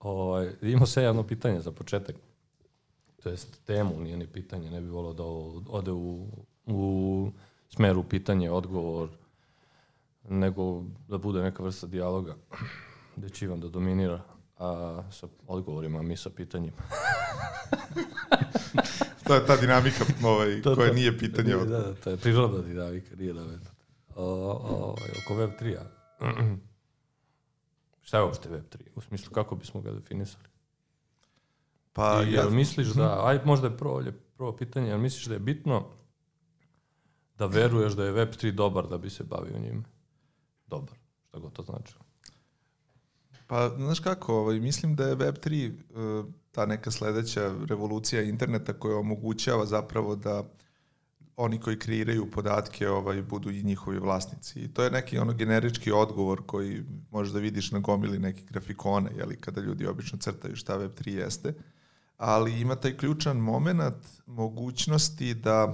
Ovaj, imao se jedno pitanje za početak. To jest temu, nije ni pitanje, ne bi volao da ode u, u smeru pitanje, odgovor, nego da bude neka vrsta dijaloga gde će Ivan da dominira, a sa odgovorima, a mi sa pitanjima. to je ta dinamika ovaj, to, koja to, nije pitanje. Da, da, to je prirodna dinamika, nije da meta. O, o, oko Web 3-a. Šta je uopšte Web 3? U smislu kako bismo ga definisali? Pa, I, ja... misliš da, aj možda je prvo, prvo pitanje, jel misliš da je bitno da veruješ da je Web 3 dobar da bi se bavio njime? Dobar, šta god to znači. Pa, znaš kako, ovaj, mislim da je Web3 uh, e, ta neka sledeća revolucija interneta koja omogućava zapravo da oni koji kreiraju podatke ovaj, budu i njihovi vlasnici. I to je neki ono generički odgovor koji možeš da vidiš na gomili nekih grafikona, jeli, kada ljudi obično crtaju šta Web3 jeste. Ali ima taj ključan moment mogućnosti da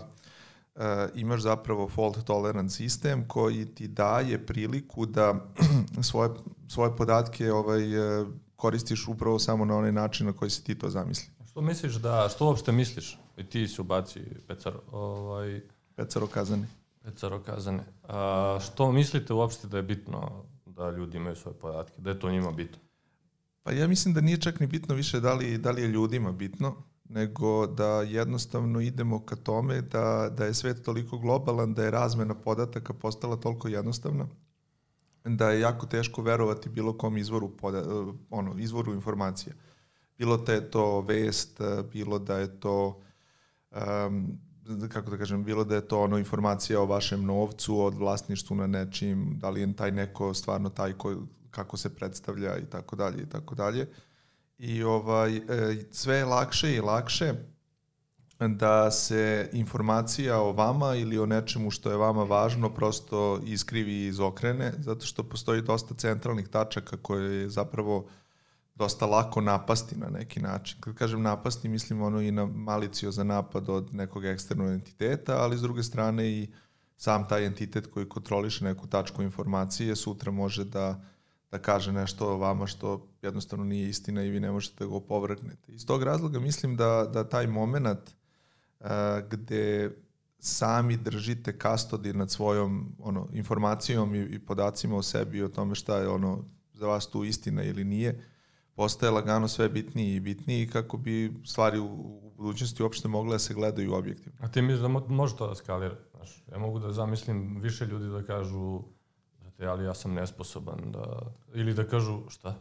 uh, imaš zapravo fault tolerant sistem koji ti daje priliku da svoje, svoje podatke ovaj, uh, koristiš upravo samo na onaj način na koji si ti to zamisli. Što misliš da, što uopšte misliš? I ti si ubaci Pecaro, ovaj... Pecaro kazane. Pecaro kazane. A, što mislite uopšte da je bitno da ljudi imaju svoje podatke? Da je to njima bitno? Pa ja mislim da nije čak ni bitno više da li, da li je ljudima bitno, nego da jednostavno idemo ka tome da, da je svet toliko globalan, da je razmena podataka postala toliko jednostavna, da je jako teško verovati bilo kom izvoru, poda, ono, izvoru informacija. Bilo da je to vest, bilo da je to um, kako da kažem, bilo da je to ono informacija o vašem novcu, od vlasništvu na nečim, da li je taj neko stvarno taj ko, kako se predstavlja i tako dalje i tako dalje. I ovaj, e, sve je lakše i lakše da se informacija o vama ili o nečemu što je vama važno prosto iskrivi i izokrene, zato što postoji dosta centralnih tačaka koje je zapravo dosta lako napasti na neki način. Kad kažem napasti, mislim ono i na malicio za napad od nekog eksternog entiteta, ali s druge strane i sam taj entitet koji kontroliše neku tačku informacije sutra može da da kaže nešto o vama što jednostavno nije istina i vi ne možete da ga opovrgnete. Iz tog razloga mislim da, da taj moment uh, gde sami držite kastodi nad svojom ono, informacijom i, i podacima o sebi i o tome šta je ono za vas tu istina ili nije, postaje lagano sve bitniji i bitniji kako bi stvari u, u budućnosti uopšte mogle da se gledaju objektivno. A ti misliš da može to da skalira? Znaš, ja mogu da zamislim više ljudi da kažu brate, ali ja sam nesposoban da... Ili da kažu šta?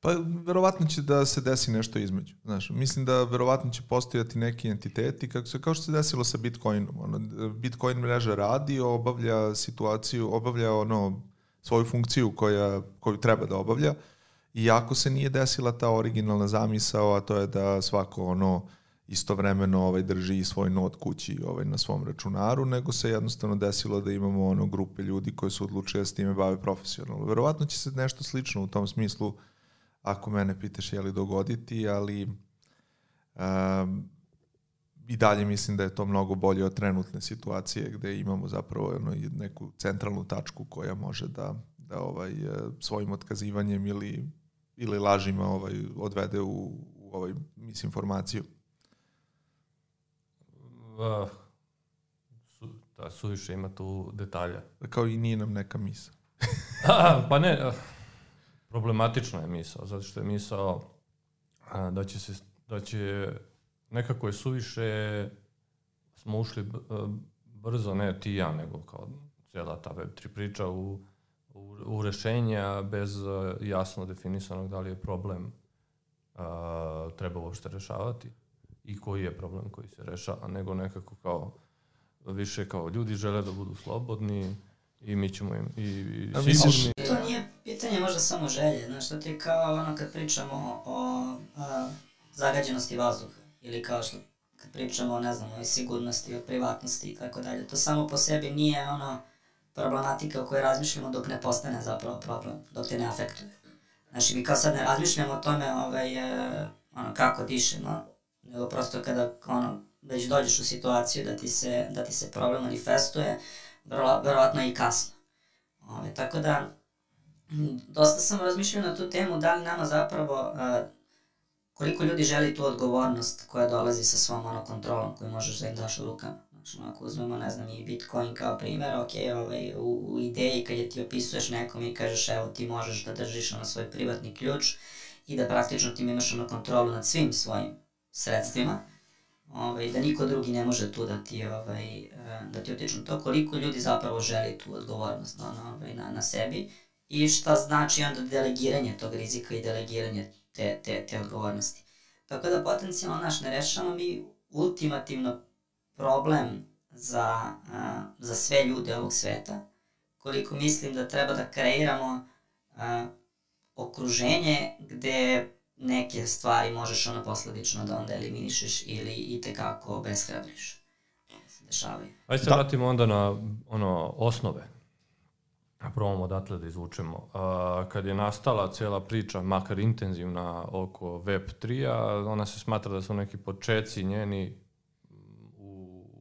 Pa verovatno će da se desi nešto između. Znaš, mislim da verovatno će postojati neki entiteti kako se kao što se desilo sa Bitcoinom. Ono, Bitcoin mreža radi, obavlja situaciju, obavlja ono svoju funkciju koja, koju treba da obavlja. Iako se nije desila ta originalna zamisao, a to je da svako ono istovremeno ovaj drži svoj not kući ovaj na svom računaru, nego se jednostavno desilo da imamo ono grupe ljudi koji su odlučili da s time bave profesionalno. Verovatno će se nešto slično u tom smislu, ako mene pitaš je li dogoditi, ali um, i dalje mislim da je to mnogo bolje od trenutne situacije gde imamo zapravo ono, neku centralnu tačku koja može da, da ovaj, svojim otkazivanjem ili, ili lažima ovaj, odvede u, u ovaj misinformaciju uh, su, da, suviše ima tu detalja. Kao i nije nam neka misa. pa ne, problematično je misao, zato što je misao da će se, da će nekako je suviše smo ušli brzo, ne ti ja, nego kao cijela ta Web3 priča u, u, rešenja bez uh, jasno definisanog da li je problem uh, treba uopšte rešavati i koji je problem koji se rešava, nego nekako kao više kao ljudi žele da budu slobodni i mi ćemo im i, i A sigurni. To nije pitanje možda samo želje, znaš, to ti kao ono kad pričamo o a, zagađenosti vazduha ili kao što kad pričamo o, ne znam, o sigurnosti, o privatnosti i tako dalje, to samo po sebi nije ono problematika o kojoj razmišljamo dok ne postane zapravo problem, dok te ne afektuje. Znači, mi kao sad ne razmišljamo o tome ovaj, e, ono, kako dišemo, nego prosto kada ono, već dođeš u situaciju da ti se, da ti se problem manifestuje, vrlo, verovatno i kasno. Ove, tako da, dosta sam razmišljao na tu temu, da li nama zapravo, uh, koliko ljudi želi tu odgovornost koja dolazi sa svom ono kontrolom koju možeš da im daš u rukama. Znači, ako uzmemo, ne znam, i Bitcoin kao primer, ok, ovaj, u, u ideji kad je ti opisuješ nekom i kažeš, evo, ti možeš da držiš ono svoj privatni ključ i da praktično ti imaš ono kontrolu nad svim svojim sredstvima, ovaj, da niko drugi ne može tu da ti, ovaj, eh, da ti utiču to, koliko ljudi zapravo želi tu odgovornost ono, ovaj, na, na sebi i šta znači onda delegiranje tog rizika i delegiranje te, te, te odgovornosti. Tako da potencijalno naš ne rešamo mi ultimativno problem za, a, za sve ljude ovog sveta, koliko mislim da treba da kreiramo a, okruženje gde neke stvari možeš ono posledično da onda eliminišeš ili i tekako obeshrabriš. Dešavaju. Ajde se da. vratimo onda na ono, osnove. Probamo odatle da izvučemo. A, kad je nastala cela priča, makar intenzivna, oko Web3-a, ona se smatra da su neki počeci njeni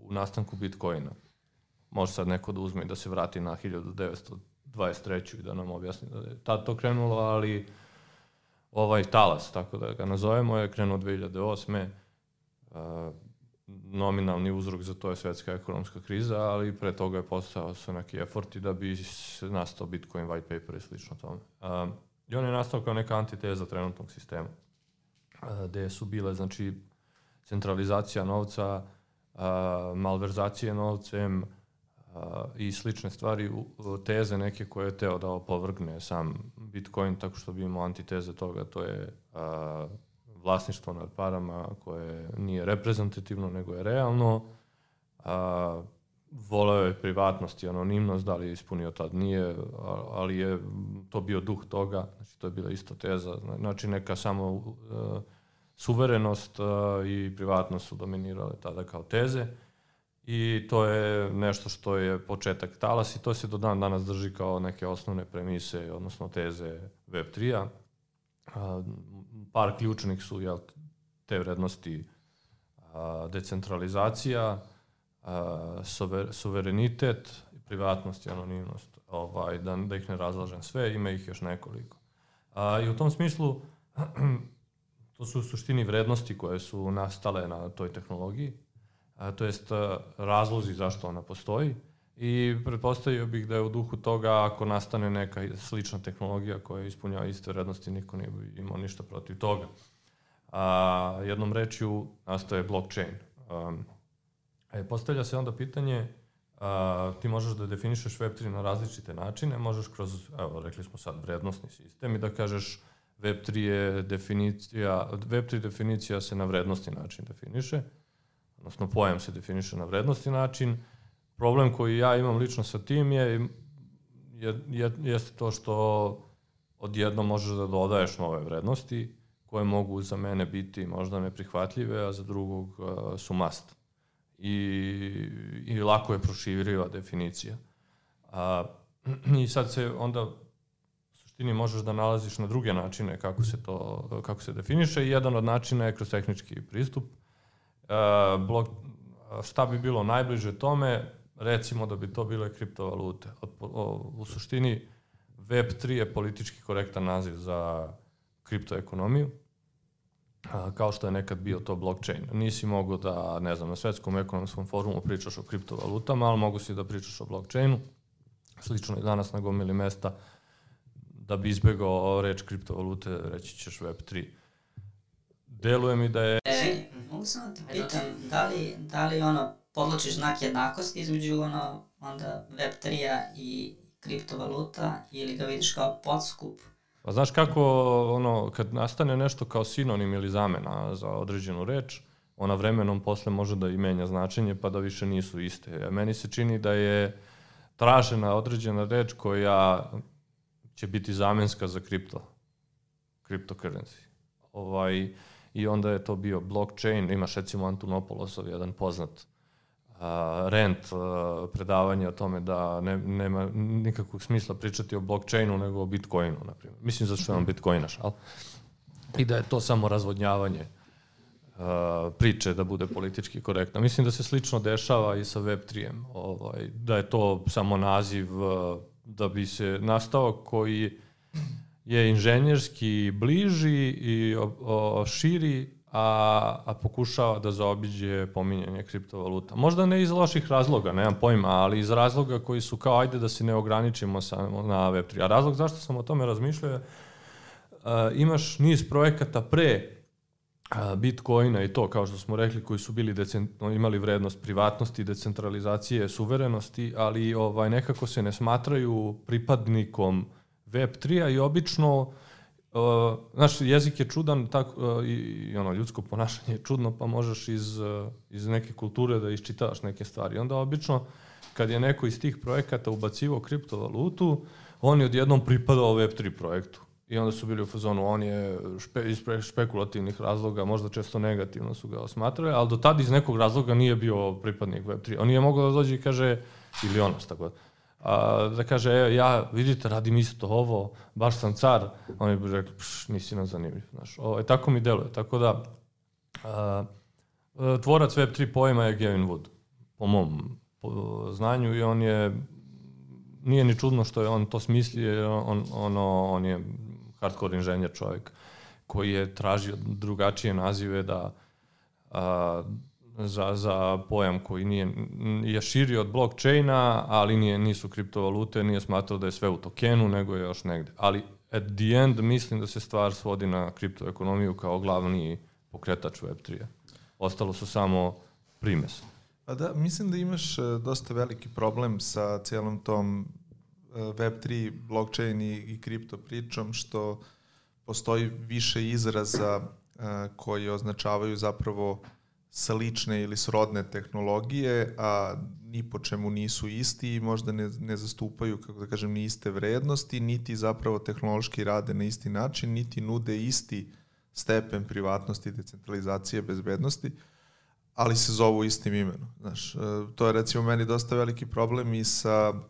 u nastanku Bitcoina. Može sad neko da uzme i da se vrati na 1923. i da nam objasni da je tad to krenulo, ali ovaj talas, tako da ga nazovemo, je krenuo 2008. Uh, nominalni uzrok za to je svetska ekonomska kriza, ali pre toga je postao su neki eforti da bi nastao Bitcoin white paper i slično tome. Uh, I on je nastao kao neka antiteza trenutnog sistema, uh, gde su bile, znači, centralizacija novca, malverzacije novcem i slične stvari, teze neke koje je teo da opovrgne sam Bitcoin tako što bi imao antiteze toga, to je vlasništvo nad parama koje nije reprezentativno nego je realno, a, voleo je privatnost i anonimnost, da li je ispunio tad nije, ali je to bio duh toga, znači to je bila isto teza, znači neka samo uh, suverenost i privatnost su dominirale tada kao teze i to je nešto što je početak talas i to se do dan danas drži kao neke osnovne premise, odnosno teze Web3-a. Par ključnih su jel, te vrednosti decentralizacija, suverenitet, privatnost i anonimnost. Ovaj, da, da ih ne razlažem sve, ima ih još nekoliko. I u tom smislu To su u suštini vrednosti koje su nastale na toj tehnologiji, a, to jest razlozi zašto ona postoji i pretpostavio bih da je u duhu toga ako nastane neka slična tehnologija koja ispunjava iste vrednosti, niko nije imao ništa protiv toga. A, jednom rečju nastaje blockchain. Um, e, postavlja se onda pitanje, a, ti možeš da definišeš Web3 na različite načine, možeš kroz, evo, rekli smo sad, vrednostni sistem i da kažeš Web3 je definicija, Web3 definicija se na vrednosti način definiše, odnosno pojam se definiše na vrednosti način. Problem koji ja imam lično sa tim je, je, je jeste to što odjedno možeš da dodaješ nove vrednosti koje mogu za mene biti možda neprihvatljive, a za drugog uh, su must. I, I lako je proširiva definicija. A, I sad se onda suštini možeš da nalaziš na druge načine kako se to kako se definiše i jedan od načina je kroz tehnički pristup. E, blok, šta bi bilo najbliže tome, recimo da bi to bile kriptovalute. Od, o, u suštini Web3 je politički korektan naziv za kriptoekonomiju, a, kao što je nekad bio to blockchain. Nisi mogu da, ne znam, na svetskom ekonomskom forumu pričaš o kriptovalutama, ali mogu si da pričaš o blockchainu. Slično i danas na gomili mesta da bi izbegao reč kriptovalute, reći ćeš Web3. Deluje mi da je... E, mogu samo da te pitam, da li, da li ono, podločiš znak jednakosti između ono, onda Web3-a i kriptovaluta ili ga vidiš kao podskup? Pa znaš kako, ono, kad nastane nešto kao sinonim ili zamena za određenu reč, ona vremenom posle može da i menja značenje pa da više nisu iste. Meni se čini da je tražena određena reč koja će biti zamenska za kripto, cryptocurrency. Ovaj, I onda je to bio blockchain, imaš recimo Antonopolosov, jedan poznat uh, rent uh, predavanje o tome da ne, nema nikakvog smisla pričati o blockchainu nego o bitcoinu, na primjer. Mislim zato što je on bitcoinaš, ali i da je to samo razvodnjavanje uh, priče da bude politički korektno. Mislim da se slično dešava i sa Web3-em, ovaj, da je to samo naziv uh, da bi se nastao koji je inženjerski bliži i o, o, širi, a, a pokušava da zaobiđe pominjanje kriptovaluta. Možda ne iz loših razloga, nemam pojma, ali iz razloga koji su kao ajde da se ne ograničimo samo na Web3. A razlog zašto sam o tome razmišljao je uh, imaš niz projekata pre Bitcoina i to, kao što smo rekli, koji su bili imali vrednost privatnosti, decentralizacije, suverenosti, ali ovaj nekako se ne smatraju pripadnikom Web3-a i obično uh, naš jezik je čudan tako, uh, i, i ono ljudsko ponašanje je čudno, pa možeš iz, uh, iz neke kulture da iščitavaš neke stvari. Onda obično kad je neko iz tih projekata ubacivo kriptovalutu, on je odjednom pripadao Web3 projektu. I onda su bili u fazonu, on je špe, iz špekulativnih razloga, možda često negativno su ga osmatrali, ali do tada iz nekog razloga nije bio pripadnik Web3. On nije mogao da dođe i kaže, ili ono, tako da, a, da kaže, e, ja, vidite, radim isto ovo, baš sam car, oni bi rekli, pš, nisi nam zanimljiv, znaš. O, e, tako mi deluje, tako da, a, tvorac Web3 pojma je Gavin Wood, po mom po znanju, i on je, nije ni čudno što je on to smislio, on, ono, on je hardcore inženjer čovjek koji je tražio drugačije nazive da a, za, za pojam koji nije, je širio od blockchaina, ali nije, nisu kriptovalute, nije smatrao da je sve u tokenu, nego je još negde. Ali at the end mislim da se stvar svodi na kriptoekonomiju kao glavni pokretač Web3-a. Ostalo su samo primes. Pa da, mislim da imaš e, dosta veliki problem sa cijelom tom Web3, blockchain i, i kripto pričom, što postoji više izraza uh, koji označavaju zapravo slične ili srodne tehnologije, a ni po čemu nisu isti i možda ne, ne zastupaju, kako da kažem, ni iste vrednosti, niti zapravo tehnološki rade na isti način, niti nude isti stepen privatnosti, decentralizacije, bezbednosti, ali se zovu istim imenom. Znaš, e, to je recimo meni dosta veliki problem i sa uh,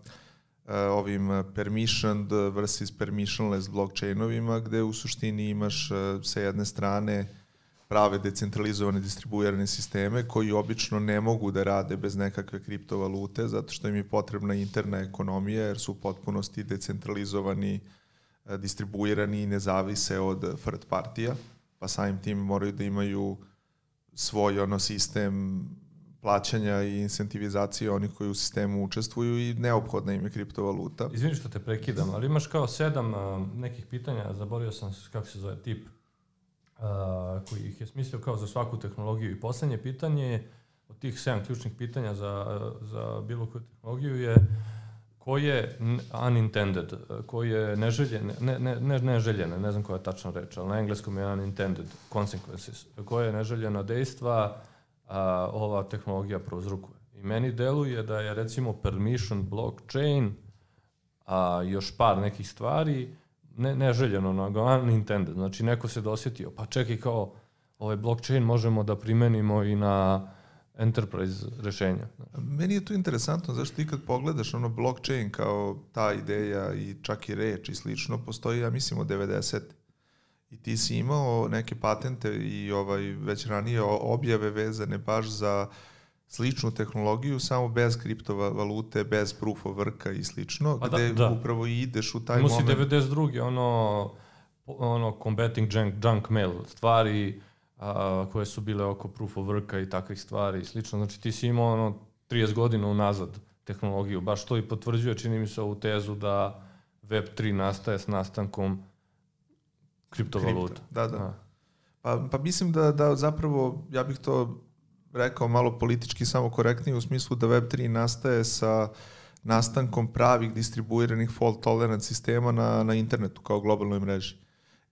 ovim permissioned versus permissionless blockchainovima, gde u suštini imaš uh, sa jedne strane prave decentralizovane distribuirane sisteme koji obično ne mogu da rade bez nekakve kriptovalute zato što im je potrebna interna ekonomija jer su u potpunosti decentralizovani, e, distribuirani i ne zavise od third partija, pa samim tim moraju da imaju svoj ono sistem plaćanja i incentivizacije onih koji u sistemu učestvuju i neophodna im je kriptovaluta. Izvini što te prekidam, ali imaš kao sedam uh, nekih pitanja, zaboravio sam kako se zove tip koji ih je smislio kao za svaku tehnologiju. I poslednje pitanje je, od tih sedam ključnih pitanja za, za bilo koju tehnologiju je ko je unintended, ko je neželjene, ne, ne, ne neželjene, ne znam koja je tačna reč, ali na engleskom je unintended consequences, koje neželjena dejstva a, ova tehnologija prouzrukuje. I meni deluje da je recimo permission blockchain, a još par nekih stvari, ne, neželjeno, nego unintended. Znači, neko se dosjetio, pa čekaj kao, ovaj blockchain možemo da primenimo i na enterprise rešenja. Meni je to interesantno, zašto ti kad pogledaš ono blockchain kao ta ideja i čak i reč i slično, postoji, ja mislim, od 90. I ti si imao neke patente i ovaj već ranije objave vezane baš za sličnu tehnologiju, samo bez kriptovalute, bez proof of worka i slično, A da, gde da, da. upravo ideš u taj Musi moment... Musi 92. ono, ono combating junk, junk mail, stvari a, koje su bile oko proof of worka i takvih stvari i slično. Znači ti si imao ono 30 godina unazad tehnologiju. Baš to i potvrđuje, čini mi se, ovu tezu da Web3 nastaje s nastankom kriptovaluta. Kripto, da, da. A. Pa, pa mislim da, da zapravo, ja bih to rekao malo politički samo korektnije u smislu da Web3 nastaje sa nastankom pravih distribuiranih fault tolerant sistema na, na internetu kao globalnoj mreži.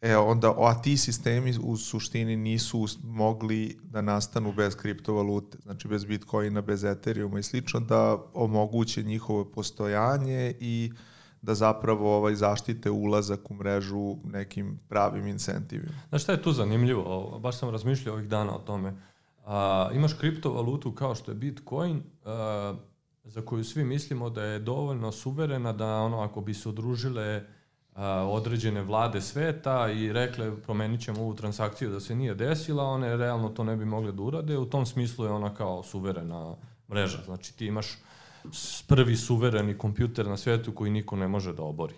E, onda, a ti sistemi u suštini nisu mogli da nastanu bez kriptovalute, znači bez Bitcoina, bez Ethereuma i slično, da omoguće njihovo postojanje i da zapravo ovaj zaštite ulazak u mrežu nekim pravim incentivima. Znaš šta je tu zanimljivo? Baš sam razmišljao ovih dana o tome. A, imaš kriptovalutu kao što je Bitcoin, a, za koju svi mislimo da je dovoljno suverena da ono ako bi se udružile a, određene vlade sveta i rekle promenit ćemo ovu transakciju da se nije desila, one realno to ne bi mogle da urade. U tom smislu je ona kao suverena mreža. Znači ti imaš prvi suvereni kompjuter na svetu koji niko ne može da obori.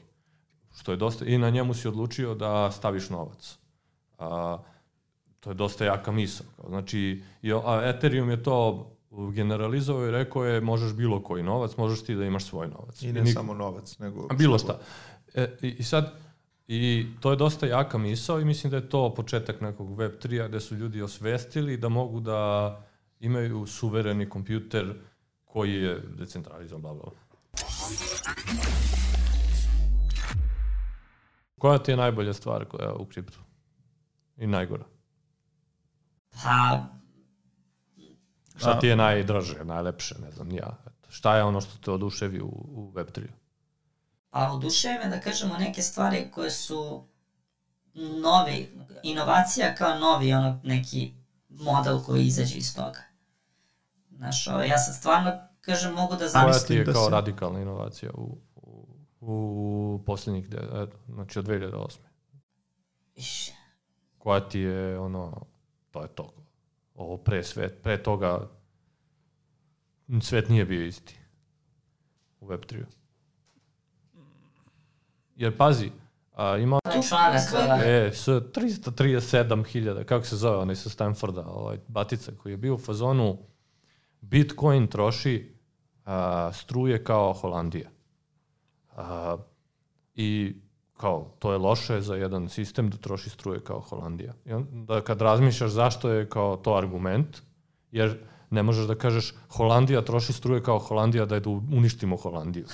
što je dosta, i na njemu si odlučio da staviš novac. A, to je dosta jaka misla. Znači, a Ethereum je to generalizovao i rekao je možeš bilo koji novac, možeš ti da imaš svoj novac. I ne I nik... samo novac, nego... Bilo šta. E, i, I sad, i to je dosta jaka misao i mislim da je to početak nekog web 3 gde su ljudi osvestili da mogu da imaju suvereni kompjuter koji je decentralizovan, bla, bla. Koja ti je najbolja stvar koja u kriptu? I najgora? Pa... Šta ti je najdraže, najlepše, ne znam, ja. Šta je ono što te oduševi u, u Web3? Pa oduševi me da kažemo neke stvari koje su novi, inovacija kao novi ono neki model koji izađe iz toga. Znaš, ovo, ja sad stvarno, kažem, mogu da zamislim... Koja ti je da kao si... radikalna inovacija u, u, u poslednjih, eto, znači od 2008. Iš. Koja ti je, ono, to je to. Ovo pre svet, pre toga svet nije bio isti u Web3. Jer pazi, a, ima... Tu članak, E, s 337.000, kako se zove onaj sa Stanforda, ovaj, batica koji je bio u fazonu Bitcoin troši a, struje kao Holandija. A, I kao, to je loše za jedan sistem da troši struje kao Holandija. I onda kad razmišljaš zašto je kao to argument, jer ne možeš da kažeš Holandija troši struje kao Holandija da je da uništimo Holandiju.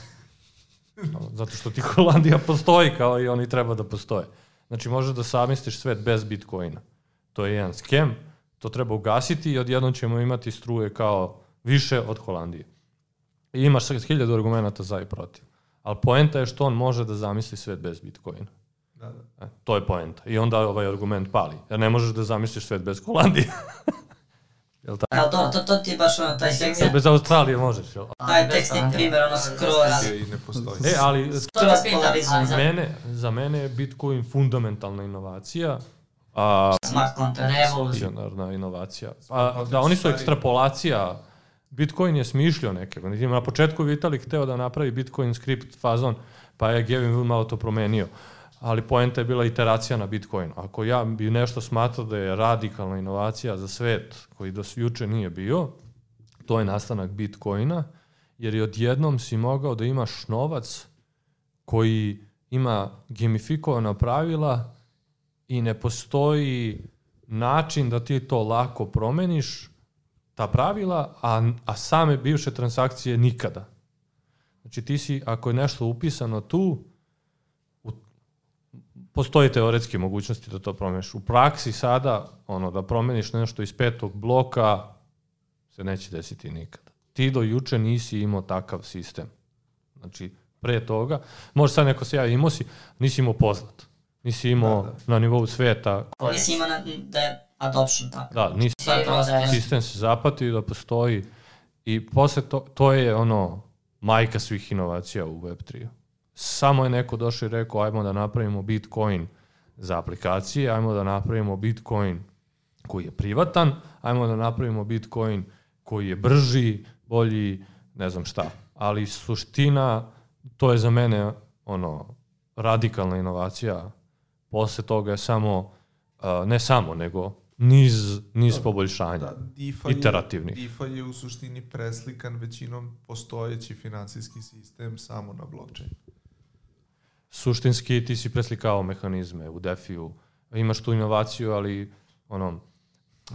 Zato što ti Holandija postoji kao i oni treba da postoje. Znači možeš da samisliš svet bez Bitcoina. To je jedan skem, to treba ugasiti i odjednom ćemo imati struje kao više od Holandije. I imaš hiljadu argumenta za i protiv. Ali poenta je što on može da zamisli svet bez Bitcoina. Da, da. E, to je poenta. I onda ovaj argument pali. Jer ne možeš da zamisliš svet bez Holandije. Jel tako? Jel to, to, to ti je baš ono, taj tekst... Jel bez Australije možeš, jel? Taj tekst je primjer, ono, skroz... I ne postoji. E, ali... To vas pitam. Za mene, za mene je Bitcoin fundamentalna inovacija. A, Smart contract. Revolucionarna inovacija. A, da, oni su ekstrapolacija Bitcoin je smišljao neke. Na početku Vitalik hteo da napravi Bitcoin script fazon, pa je Gavin Wood malo to promenio. Ali poenta je bila iteracija na Bitcoin. Ako ja bi nešto smatrao da je radikalna inovacija za svet koji do juče nije bio, to je nastanak Bitcoina, jer je odjednom si mogao da imaš novac koji ima gamifikovana pravila i ne postoji način da ti to lako promeniš ta pravila, a, a same bivše transakcije nikada. Znači ti si, ako je nešto upisano tu, u, postoji teoretske mogućnosti da to promeniš. U praksi sada, ono, da promeniš nešto iz petog bloka, se neće desiti nikada. Ti do juče nisi imao takav sistem. Znači, pre toga, može sad neko se javi, imao si, nisi imao poznat. Nisi imao da, da. na nivou sveta. Nisi imao na, da je adoption tako. Da, nisi, da sistem se zapati da postoji i posle to, to je ono majka svih inovacija u Web3. Samo je neko došao i rekao ajmo da napravimo Bitcoin za aplikacije, ajmo da napravimo Bitcoin koji je privatan, ajmo da napravimo Bitcoin koji je brži, bolji, ne znam šta. Ali suština, to je za mene ono radikalna inovacija. Posle toga je samo, uh, ne samo, nego niz, niz da, poboljšanja, da, DeFi iterativnih. Je, je u suštini preslikan većinom postojeći financijski sistem samo na blockchain. Suštinski ti si preslikao mehanizme u DeFi-u. Imaš tu inovaciju, ali ono,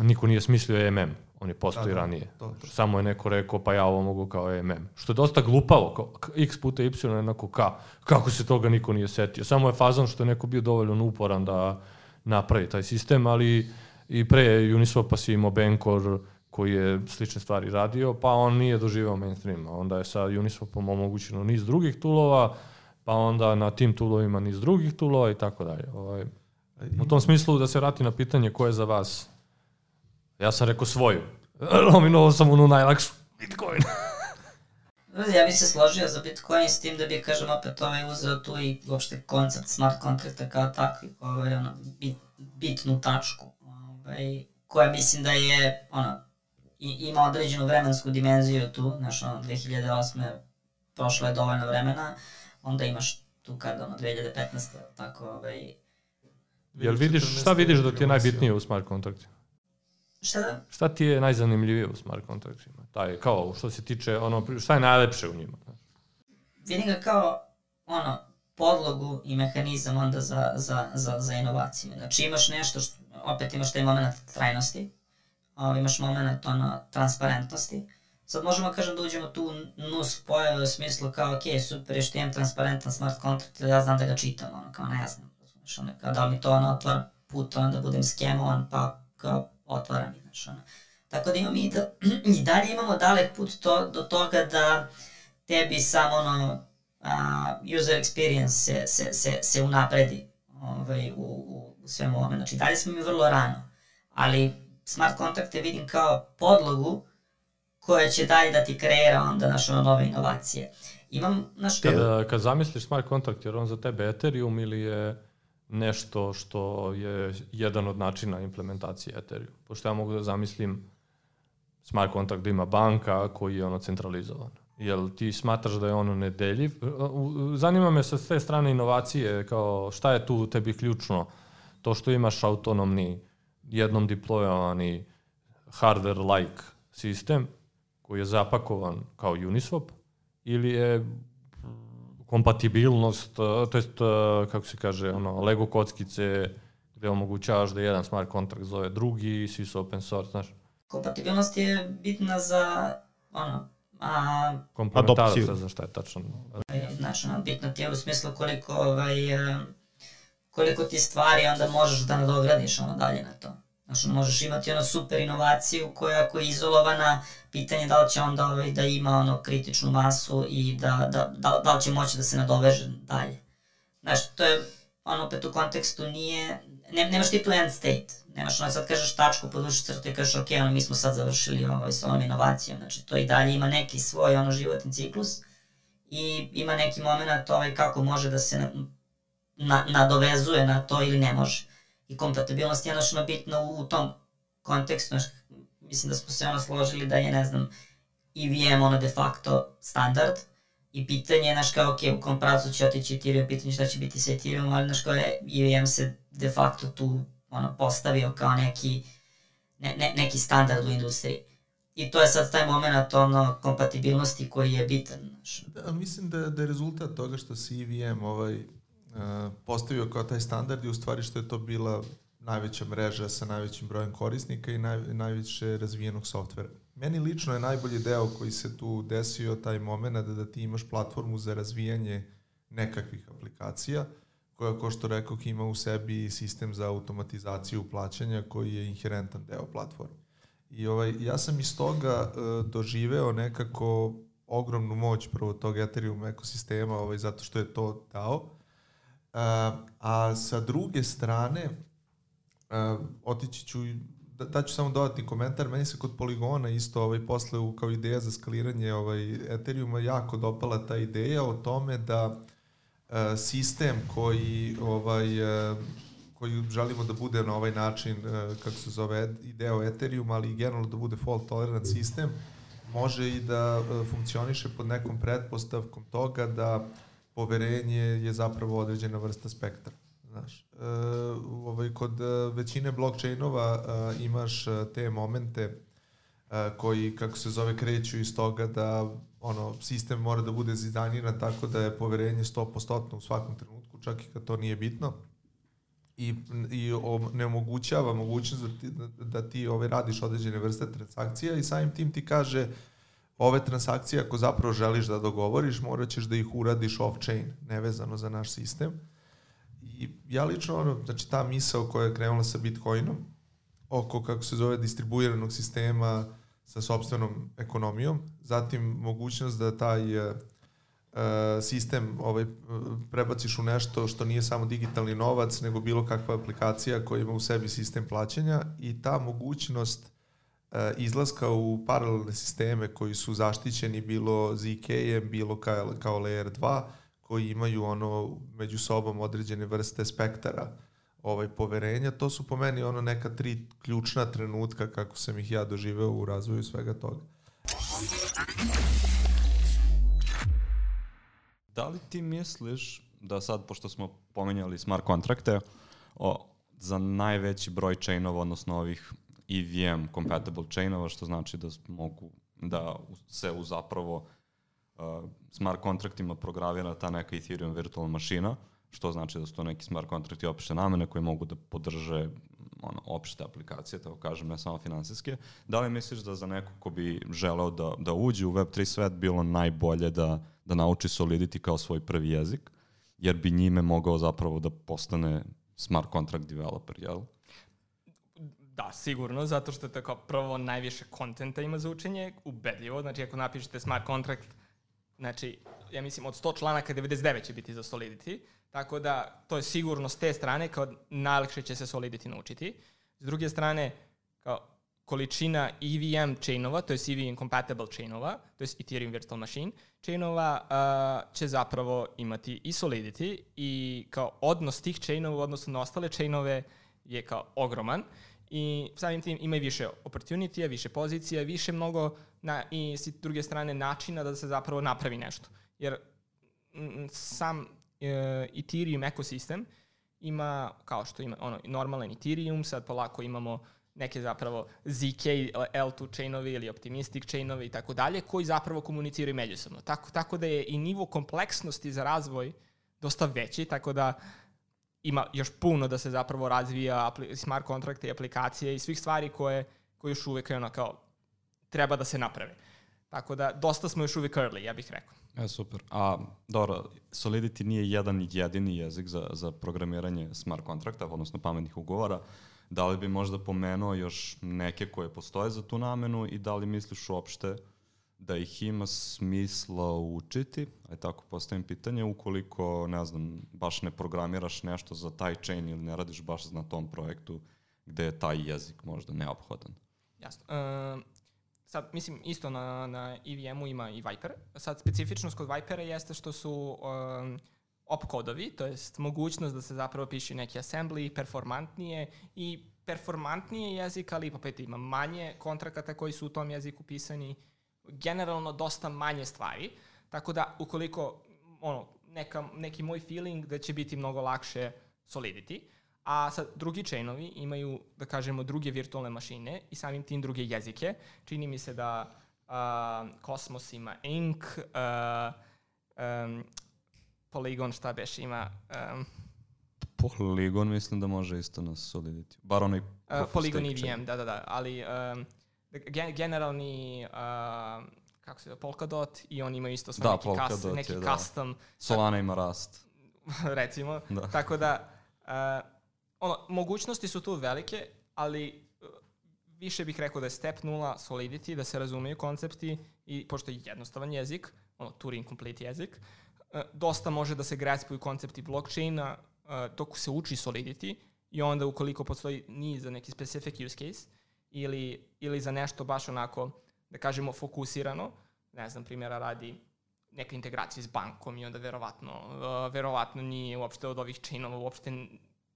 niko nije smislio EMM. On je postoji da, da, ranije. To, to. Samo je neko rekao, pa ja ovo mogu kao EMM. Što je dosta glupavo, kao x puta y jednako k. Kako se toga niko nije setio? Samo je fazon što je neko bio dovoljno uporan da napravi taj sistem, ali i pre Uniswapa si imao Bancor koji je slične stvari radio, pa on nije doživao mainstream. Onda je sa Uniswapom omogućeno niz drugih tulova, pa onda na tim tulovima niz drugih tulova i tako dalje. Ovaj, u tom smislu da se vrati na pitanje ko je za vas. Ja sam rekao svoju. Nominovao sam onu najlakšu Bitcoin. ja bih se složio za Bitcoin s tim da bi, kažem, opet ovaj uzeo tu i uopšte koncept smart kontrakta kao takvi, ovaj, ono, bit, bitnu tačku ovaj, koja mislim da je, ono, i, ima određenu vremensku dimenziju tu, znaš, ono, 2008. prošlo je dovoljno vremena, onda imaš tu kad ono 2015. tako ovaj... Jel vidiš, šta vidiš da ti je najbitnije u smart kontraktima? Šta? Šta ti je najzanimljivije u smart kontraktima? Taj, kao, što se tiče, ono, šta je najlepše u njima? Vidim ga kao, ono, podlogu i mehanizam onda za, za, za, za inovaciju. Znači imaš nešto, što, opet imaš taj moment trajnosti, ovaj, imaš moment ono, transparentnosti, Sad možemo kažem da uđemo tu nus pojave u smislu kao, ok, super je što imam transparentan smart contract, ja znam da ga čitam, ono, kao ne znam, znaš, ono, kao da li mi to ono otvara put, ono, da budem skemovan, pa kao otvara mi, znaš, ono. Tako da imamo i, da, i dalje imamo dalek put to, do toga da tebi samo ono, a, user experience se, se, se, se unapredi ovaj, u, u, u svemu ovome. Znači, dalje smo mi vrlo rano, ali smart kontakte vidim kao podlogu koja će dalje da ti kreira onda naše nove inovacije. Imam, naš... Kad, kad zamisliš smart contract, jer on za tebe Ethereum ili je nešto što je jedan od načina implementacije Ethereum? Pošto ja mogu da zamislim smart contract da ima banka koji je ono centralizovan. Jel ti smatraš da je ono nedeljiv? Zanima me sa te strane inovacije, kao šta je tu tebi ključno? To što imaš autonomni, jednom deployovani hardware-like sistem koji je zapakovan kao Uniswap ili je kompatibilnost, to jest, kako se kaže, ono, Lego kockice gde omogućavaš da jedan smart contract zove drugi i svi su open source, znaš. Kompatibilnost je bitna za, ono, a... Komplementaraca za šta je tačno. Znači, ono, bitno ti je u smislu koliko, ovaj, koliko ti stvari onda možeš da nadogradiš ono dalje na to. Znači, možeš imati ono super inovaciju koja ako je izolovana, pitanje da li će onda ovaj, da ima ono kritičnu masu i da, da, da, da li će moći da se nadoveže dalje. Znači, to je ono opet u kontekstu nije, ne, nemaš ti tu end state, nemaš ono sad kažeš tačku, podvušiš crtu i kažeš ok, ono mi smo sad završili ovaj, s ovom inovacijom, znači to i dalje ima neki svoj ono životni ciklus i ima neki moment ovaj, kako može da se na, na, nadovezuje na to ili ne može i kompatibilnost je ono bitna u, u tom kontekstu, znaš, mislim da smo se ono složili da je, ne znam, EVM ono de facto standard i pitanje, znaš kao, ok, u kom pravcu će otići Ethereum, pitanje šta će biti sa Ethereum, ali znaš kao je, EVM se de facto tu ono, postavio kao neki, ne, ne, neki standard u industriji. I to je sad taj moment ono, kompatibilnosti koji je bitan. Znaš. Da, mislim da, da je rezultat toga što se EVM ovaj, postavio kao taj standard i u stvari što je to bila najveća mreža sa najvećim brojem korisnika i naj, najviše razvijenog softvera. Meni lično je najbolji deo koji se tu desio taj moment da, da ti imaš platformu za razvijanje nekakvih aplikacija koja, ko što rekao, ima u sebi sistem za automatizaciju plaćanja koji je inherentan deo platforme. I ovaj, ja sam iz toga uh, doživeo nekako ogromnu moć prvo tog Ethereum ekosistema ovaj, zato što je to dao A, a sa druge strane, otići ću da, daću samo dodatni komentar, meni se kod Poligona isto ovaj, posle u, kao ideja za skaliranje ovaj, Ethereuma jako dopala ta ideja o tome da a, sistem koji ovaj, a, koji želimo da bude na ovaj način, kako se zove, ideo Ethereum, ali i generalno da bude fault tolerant sistem, može i da funkcioniše pod nekom pretpostavkom toga da poverenje je zapravo određena vrsta spektra. Znaš, e, ovaj, kod e, većine blockchainova e, imaš e, te momente e, koji, kako se zove, kreću iz toga da ono, sistem mora da bude zidaniran tako da je poverenje 100% u svakom trenutku, čak i kad to nije bitno i, i ne omogućava mogućnost da ti, da ti ovaj, radiš određene vrste transakcija i samim tim ti kaže uh, ove transakcije, ako zapravo želiš da dogovoriš, morat ćeš da ih uradiš off-chain, nevezano za naš sistem. I ja lično, ono, znači ta misao koja je krenula sa Bitcoinom, oko, kako se zove, distribuiranog sistema sa sobstvenom ekonomijom, zatim mogućnost da taj uh, sistem ovaj, prebaciš u nešto što nije samo digitalni novac, nego bilo kakva aplikacija koja ima u sebi sistem plaćanja i ta mogućnost E, izlaska u paralelne sisteme koji su zaštićeni bilo ZK-em, bilo kao, kao Layer 2, koji imaju ono među sobom određene vrste spektara ovaj poverenja. To su po meni ono neka tri ključna trenutka kako sam ih ja doživeo u razvoju svega toga. Da li ti misliš da sad, pošto smo pomenjali smart kontrakte, o, za najveći broj chainova, odnosno ovih EVM compatible chainova, što znači da mogu da se u zapravo uh, smart kontraktima programira ta neka Ethereum virtualna mašina, što znači da su to neki smart kontrakti opšte namene koji mogu da podrže ono, opšte aplikacije, tako kažem, ne samo finansijske. Da li misliš da za neko ko bi želeo da, da uđe u Web3 svet bilo najbolje da, da nauči Solidity kao svoj prvi jezik, jer bi njime mogao zapravo da postane smart contract developer, jel? Da, sigurno, zato što to kao prvo najviše kontenta ima za učenje, ubedljivo, znači ako napišete smart contract, znači, ja mislim od 100 članaka 99 će biti za Solidity, tako da to je sigurno s te strane kao najlakše će se Solidity naučiti. S druge strane, kao količina EVM chainova, to je EVM compatible chainova, to je Ethereum Virtual Machine chainova, uh, će zapravo imati i Solidity i kao odnos tih chainova u odnosu na ostale chainove je kao ogroman i samim tim ima i više opportunity više pozicija, više mnogo na, i s druge strane načina da se zapravo napravi nešto. Jer sam uh, Ethereum ekosistem ima, kao što ima ono, normalan Ethereum, sad polako imamo neke zapravo ZK, L2 chainovi ili optimistic chainovi i tako dalje, koji zapravo komuniciraju međusobno. Tako, tako da je i nivo kompleksnosti za razvoj dosta veći, tako da ima još puno da se zapravo razvija smart kontrakte i aplikacije i svih stvari koje, koje još uvek ono kao treba da se naprave. Tako da dosta smo još uvek early, ja bih rekao. E, super. A, dobro, Solidity nije jedan jedini jezik za, za programiranje smart kontrakta, odnosno pametnih ugovora. Da li bi možda pomenuo još neke koje postoje za tu namenu i da li misliš uopšte da ih ima smisla učiti, aj tako postavim pitanje, ukoliko, ne znam, baš ne programiraš nešto za taj chain ili ne radiš baš na tom projektu gde je taj jezik možda neophodan. Jasno. Uh, sad, mislim, isto na, na EVM-u ima i Viper. Sad, specifičnost kod Vipera jeste što su um, opkodovi, to jest mogućnost da se zapravo piše neki assembly, performantnije i performantnije jezik, ali opet ima manje kontrakata koji su u tom jeziku pisani, generalno dosta manje stvari, tako da ukoliko ono, neka, neki moj feeling da će biti mnogo lakše Solidity, a sad drugi chainovi imaju, da kažemo, druge virtualne mašine i samim tim druge jezike. Čini mi se da uh, Cosmos ima Ink, uh, um, Polygon šta beš ima... Um, Polygon mislim da može isto na Solidity. Bar onaj... Uh, Polygon EVM, da, da, da. Ali um, generalni... Uh, kako se zove, Polkadot i oni imaju isto da, neki, Polkadot kas, neki je, da. custom. Solana ima Rust. recimo. Da. Tako da, uh, ono, mogućnosti su tu velike, ali uh, više bih rekao da je step 0 Solidity, da se razumeju koncepti i pošto je jednostavan jezik, ono, Turing complete jezik, E, dosta može da se graspuju koncepti blockchaina uh, dok se uči Solidity i onda ukoliko postoji niz za neki specific use case ili, ili za nešto baš onako, da kažemo, fokusirano, ne znam, primjera radi neka integracija s bankom i onda verovatno, uh, verovatno nije uopšte od ovih chainova uopšte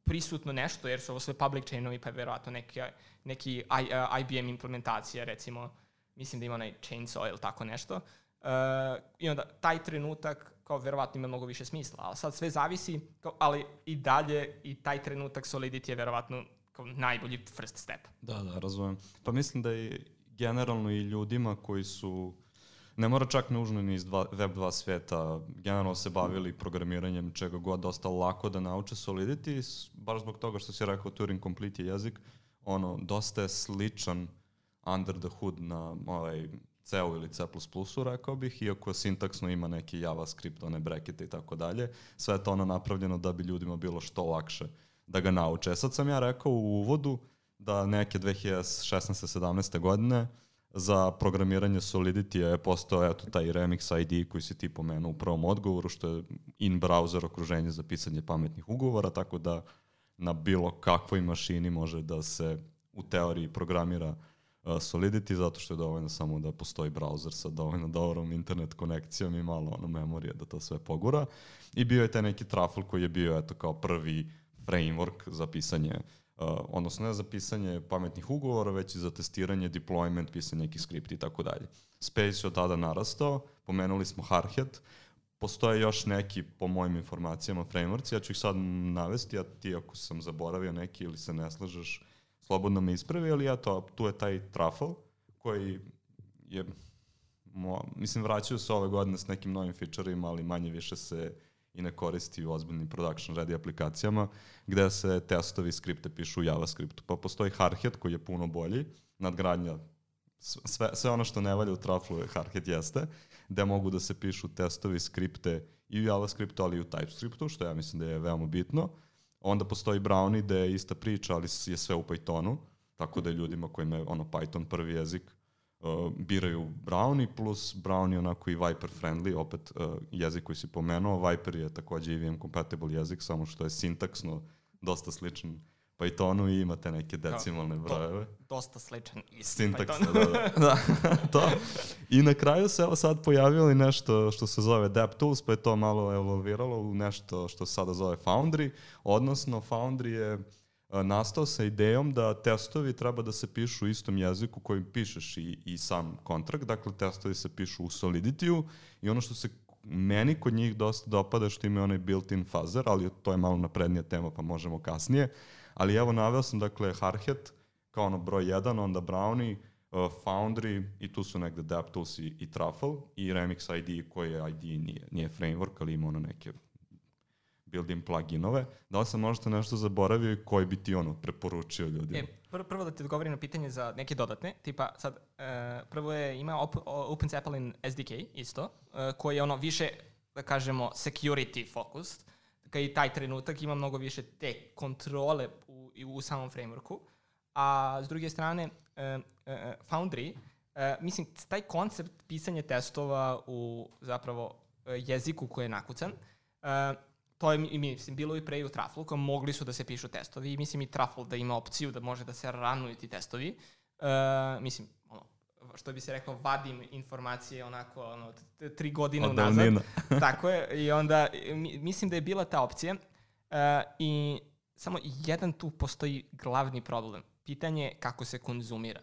prisutno nešto, jer su ovo sve public chainovi, pa je verovatno neki, neki I, uh, IBM implementacija, recimo, mislim da ima onaj Chainsaw ili tako nešto. Uh, I onda taj trenutak kao verovatno ima mnogo više smisla, ali sad sve zavisi, kao, ali i dalje i taj trenutak Solidity je verovatno kao najbolji first step. Da, da, razumem. Pa mislim da je generalno i ljudima koji su ne mora čak nužno ni iz dva, web 2 sveta, generalno se bavili programiranjem čega god dosta lako da nauče Solidity, baš zbog toga što si rekao Turing Complete je jezik, ono, dosta je sličan under the hood na ovaj, C-u ili C++-u, rekao bih, iako sintaksno ima neki JavaScript, one brekete i tako dalje. Sve je to ono napravljeno da bi ljudima bilo što lakše da ga nauče. E, sad sam ja rekao u uvodu da neke 2016. 17. godine za programiranje Solidity je postao eto taj Remix ID koji si ti pomenuo u prvom odgovoru, što je in-browser okruženje za pisanje pametnih ugovora, tako da na bilo kakvoj mašini može da se u teoriji programira uh, Solidity zato što je dovoljno samo da postoji browser sa dovoljno dobrom internet konekcijom i malo ono memorije da to sve pogura. I bio je taj neki truffle koji je bio eto kao prvi framework za pisanje Uh, odnosno ne za pisanje pametnih ugovora, već i za testiranje, deployment, pisanje nekih skripti i tako dalje. Space je od tada narastao, pomenuli smo Hardhat, postoje još neki, po mojim informacijama, frameworks, ja ću ih sad navesti, a ti ako sam zaboravio neki ili se ne slažeš, slobodno me ispravi, ali ja to, tu je taj Truffle, koji je, mo, mislim, vraćaju se ove godine s nekim novim featureima, ali manje više se i ne koristi u ozbiljnim production ready aplikacijama, gde se testovi skripte pišu u JavaScriptu. Pa postoji Hardhead koji je puno bolji, nadgradnja sve, sve ono što ne valja u Trufflu je Hardhead jeste, gde mogu da se pišu testovi, skripte i u JavaScriptu, ali i u TypeScriptu, što ja mislim da je veoma bitno. Onda postoji Brownie gde je ista priča, ali je sve u Pythonu, tako da ljudima kojima je ono Python prvi jezik uh, biraju Brownie, plus Brownie onako i Viper friendly, opet uh, jezik koji si pomenuo. Viper je takođe EVM compatible jezik, samo što je sintaksno dosta sličan Pythonu i imate neke decimalne brojeve. Do, dosta sličan i Sintaks, da, da. da. to. I na kraju se evo sad pojavilo i nešto što se zove DevTools, pa je to malo evolviralo u nešto što se sada zove Foundry, odnosno Foundry je nastao sa idejom da testovi treba da se pišu u istom jeziku kojim pišeš i, i sam kontrakt, dakle testovi se pišu u Solidity-u i ono što se meni kod njih dosta dopada što ima onaj built-in fuzzer, ali to je malo naprednija tema pa možemo kasnije, Ali evo naveo sam dakle Harhet kao ono broj 1, onda Brownie, uh, Foundry i tu su negde DevTools i, i Truffle i Remix ID koji je ID nije, nije framework, ali ima ono neke build-in pluginove. Da li sam možda nešto zaboravio i koji bi ti ono preporučio ljudima? E, prvo, prvo da ti odgovorim na pitanje za neke dodatne, tipa sad, uh, prvo je, ima op, OpenZeppelin SDK isto, uh, koji je ono više, da kažemo, security focused, kad i taj trenutak ima mnogo više te kontrole u, u samom frameworku. A s druge strane, uh, uh, Foundry, uh, mislim, taj koncept pisanja testova u zapravo uh, jeziku koji je nakucan, uh, to je, mislim, bilo i pre i u Truffle, kao mogli su da se pišu testovi i mislim i Truffle da ima opciju da može da se ranuju ti testovi. Uh, mislim, ono, što bi se rekao, vadim informacije onako ono, tri godine Od unazad. Tako je. I onda mislim da je bila ta opcija. Uh, I samo jedan tu postoji glavni problem. Pitanje je kako se konzumira.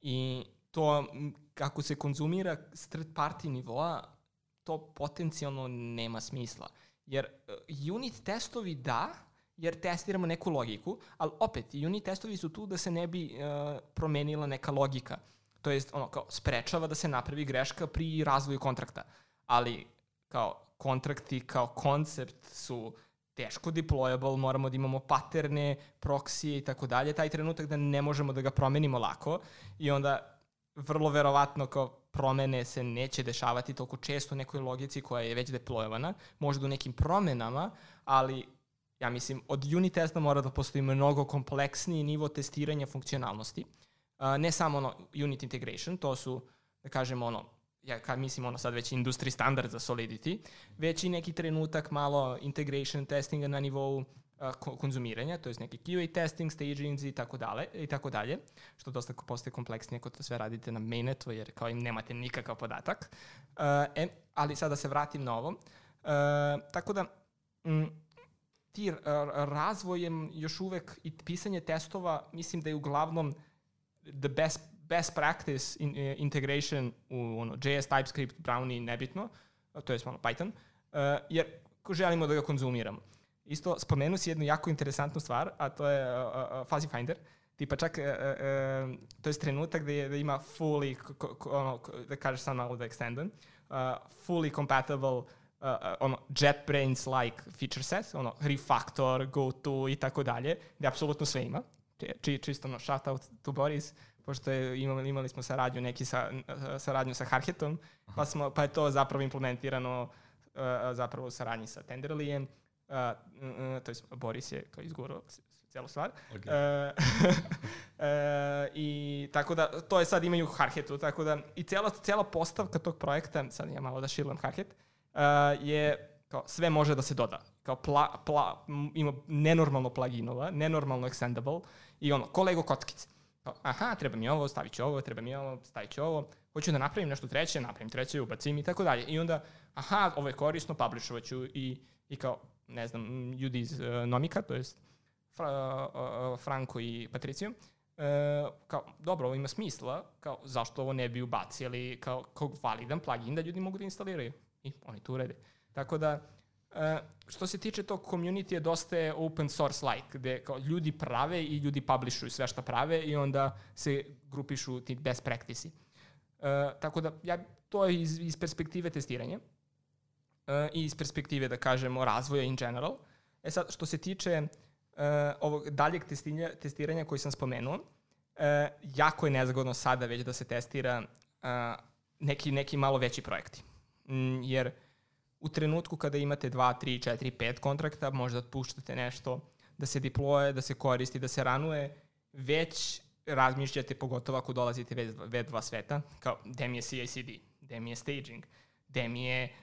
I to kako se konzumira s third party nivoa, to potencijalno nema smisla. Jer uh, unit testovi da, jer testiramo neku logiku, ali opet, unit testovi su tu da se ne bi uh, promenila neka logika to jest ono kao sprečava da se napravi greška pri razvoju kontrakta. Ali kao kontrakti kao koncept su teško deployable, moramo da imamo paterne, proksije i tako dalje, taj trenutak da ne možemo da ga promenimo lako i onda vrlo verovatno kao promene se neće dešavati toliko često u nekoj logici koja je već deployovana, možda u nekim promenama, ali ja mislim od unit testa mora da postoji mnogo kompleksniji nivo testiranja funkcionalnosti. Uh, ne samo ono unit integration, to su, da kažemo, ono, ja kad mislim ono sad već industry standard za Solidity, već i neki trenutak malo integration testinga na nivou konzumiranja, to je neki QA testing, stagings i tako dalje, i tako dalje, što dosta postaje kompleksnije kod to sve radite na mainnetu, jer kao im nemate nikakav podatak. Uh, e, ali sada da se vratim na ovo. Uh, tako da, mm, ti razvojem još uvek i pisanje testova, mislim da je uglavnom the best best practice in, uh, integration u ono, JS, TypeScript, Brownie, nebitno, to je ono, Python, uh, jer želimo da ga konzumiramo. Isto spomenu si jednu jako interesantnu stvar, a to je uh, uh, Fuzzy Finder. Tipa čak, uh, uh, to je trenutak gde, je, da ima fully, ono, da kažeš sam malo da extendem, uh, fully compatible uh, ono JetBrains-like feature set, ono refactor, goto i tako dalje, gde apsolutno sve ima či, čisto no, shout out to Boris, pošto je, imali, imali smo saradnju neki sa, saradnju sa Harhetom, pa, smo, pa je to zapravo implementirano uh, zapravo u saradnji sa Tenderlijem, uh, uh, to je Boris je kao izgurao celu stvar. Okay. Uh, uh, I tako da, to je sad imaju Harhetu, tako da i cela, cela postavka tog projekta, sad ja malo da šilam Harhet, uh, je kao sve može da se doda. Kao pla, pla, ima nenormalno pluginova, nenormalno extendable i ono, ko Lego kockice. Kao, aha, treba mi ovo, stavit ću ovo, treba mi ovo, stavit ću ovo. Hoću da napravim nešto treće, napravim treće, ubacim i tako dalje. I onda, aha, ovo je korisno, publishovat ću i, i kao, ne znam, ljudi iz uh, Nomika, to jest Fra, uh, Franko i Patricio, uh, kao, dobro, ovo ima smisla, kao, zašto ovo ne bi ubacili kao, kao validan plugin da ljudi mogu da instaliraju. I oni to urede. Tako da, uh, što se tiče tog community, dosta je open source like, gde kao ljudi prave i ljudi publishuju sve što prave i onda se grupišu ti best practice Uh, tako da, ja, to je iz, iz perspektive testiranja i iz perspektive, da kažemo, razvoja in general. E sad, što se tiče uh, ovog daljeg testiranja, testiranja koji sam spomenuo, uh, jako je nezgodno sada već da se testira uh, neki, neki malo veći projekti. Mm, jer u trenutku kada imate 2, 3, 4, 5 kontrakta, možda puštate nešto da se deploje, da se koristi, da se ranuje, već razmišljate, pogotovo ako dolazite V2 sveta, kao gde mi je CICD, gde mi je staging, gde mi je, kao,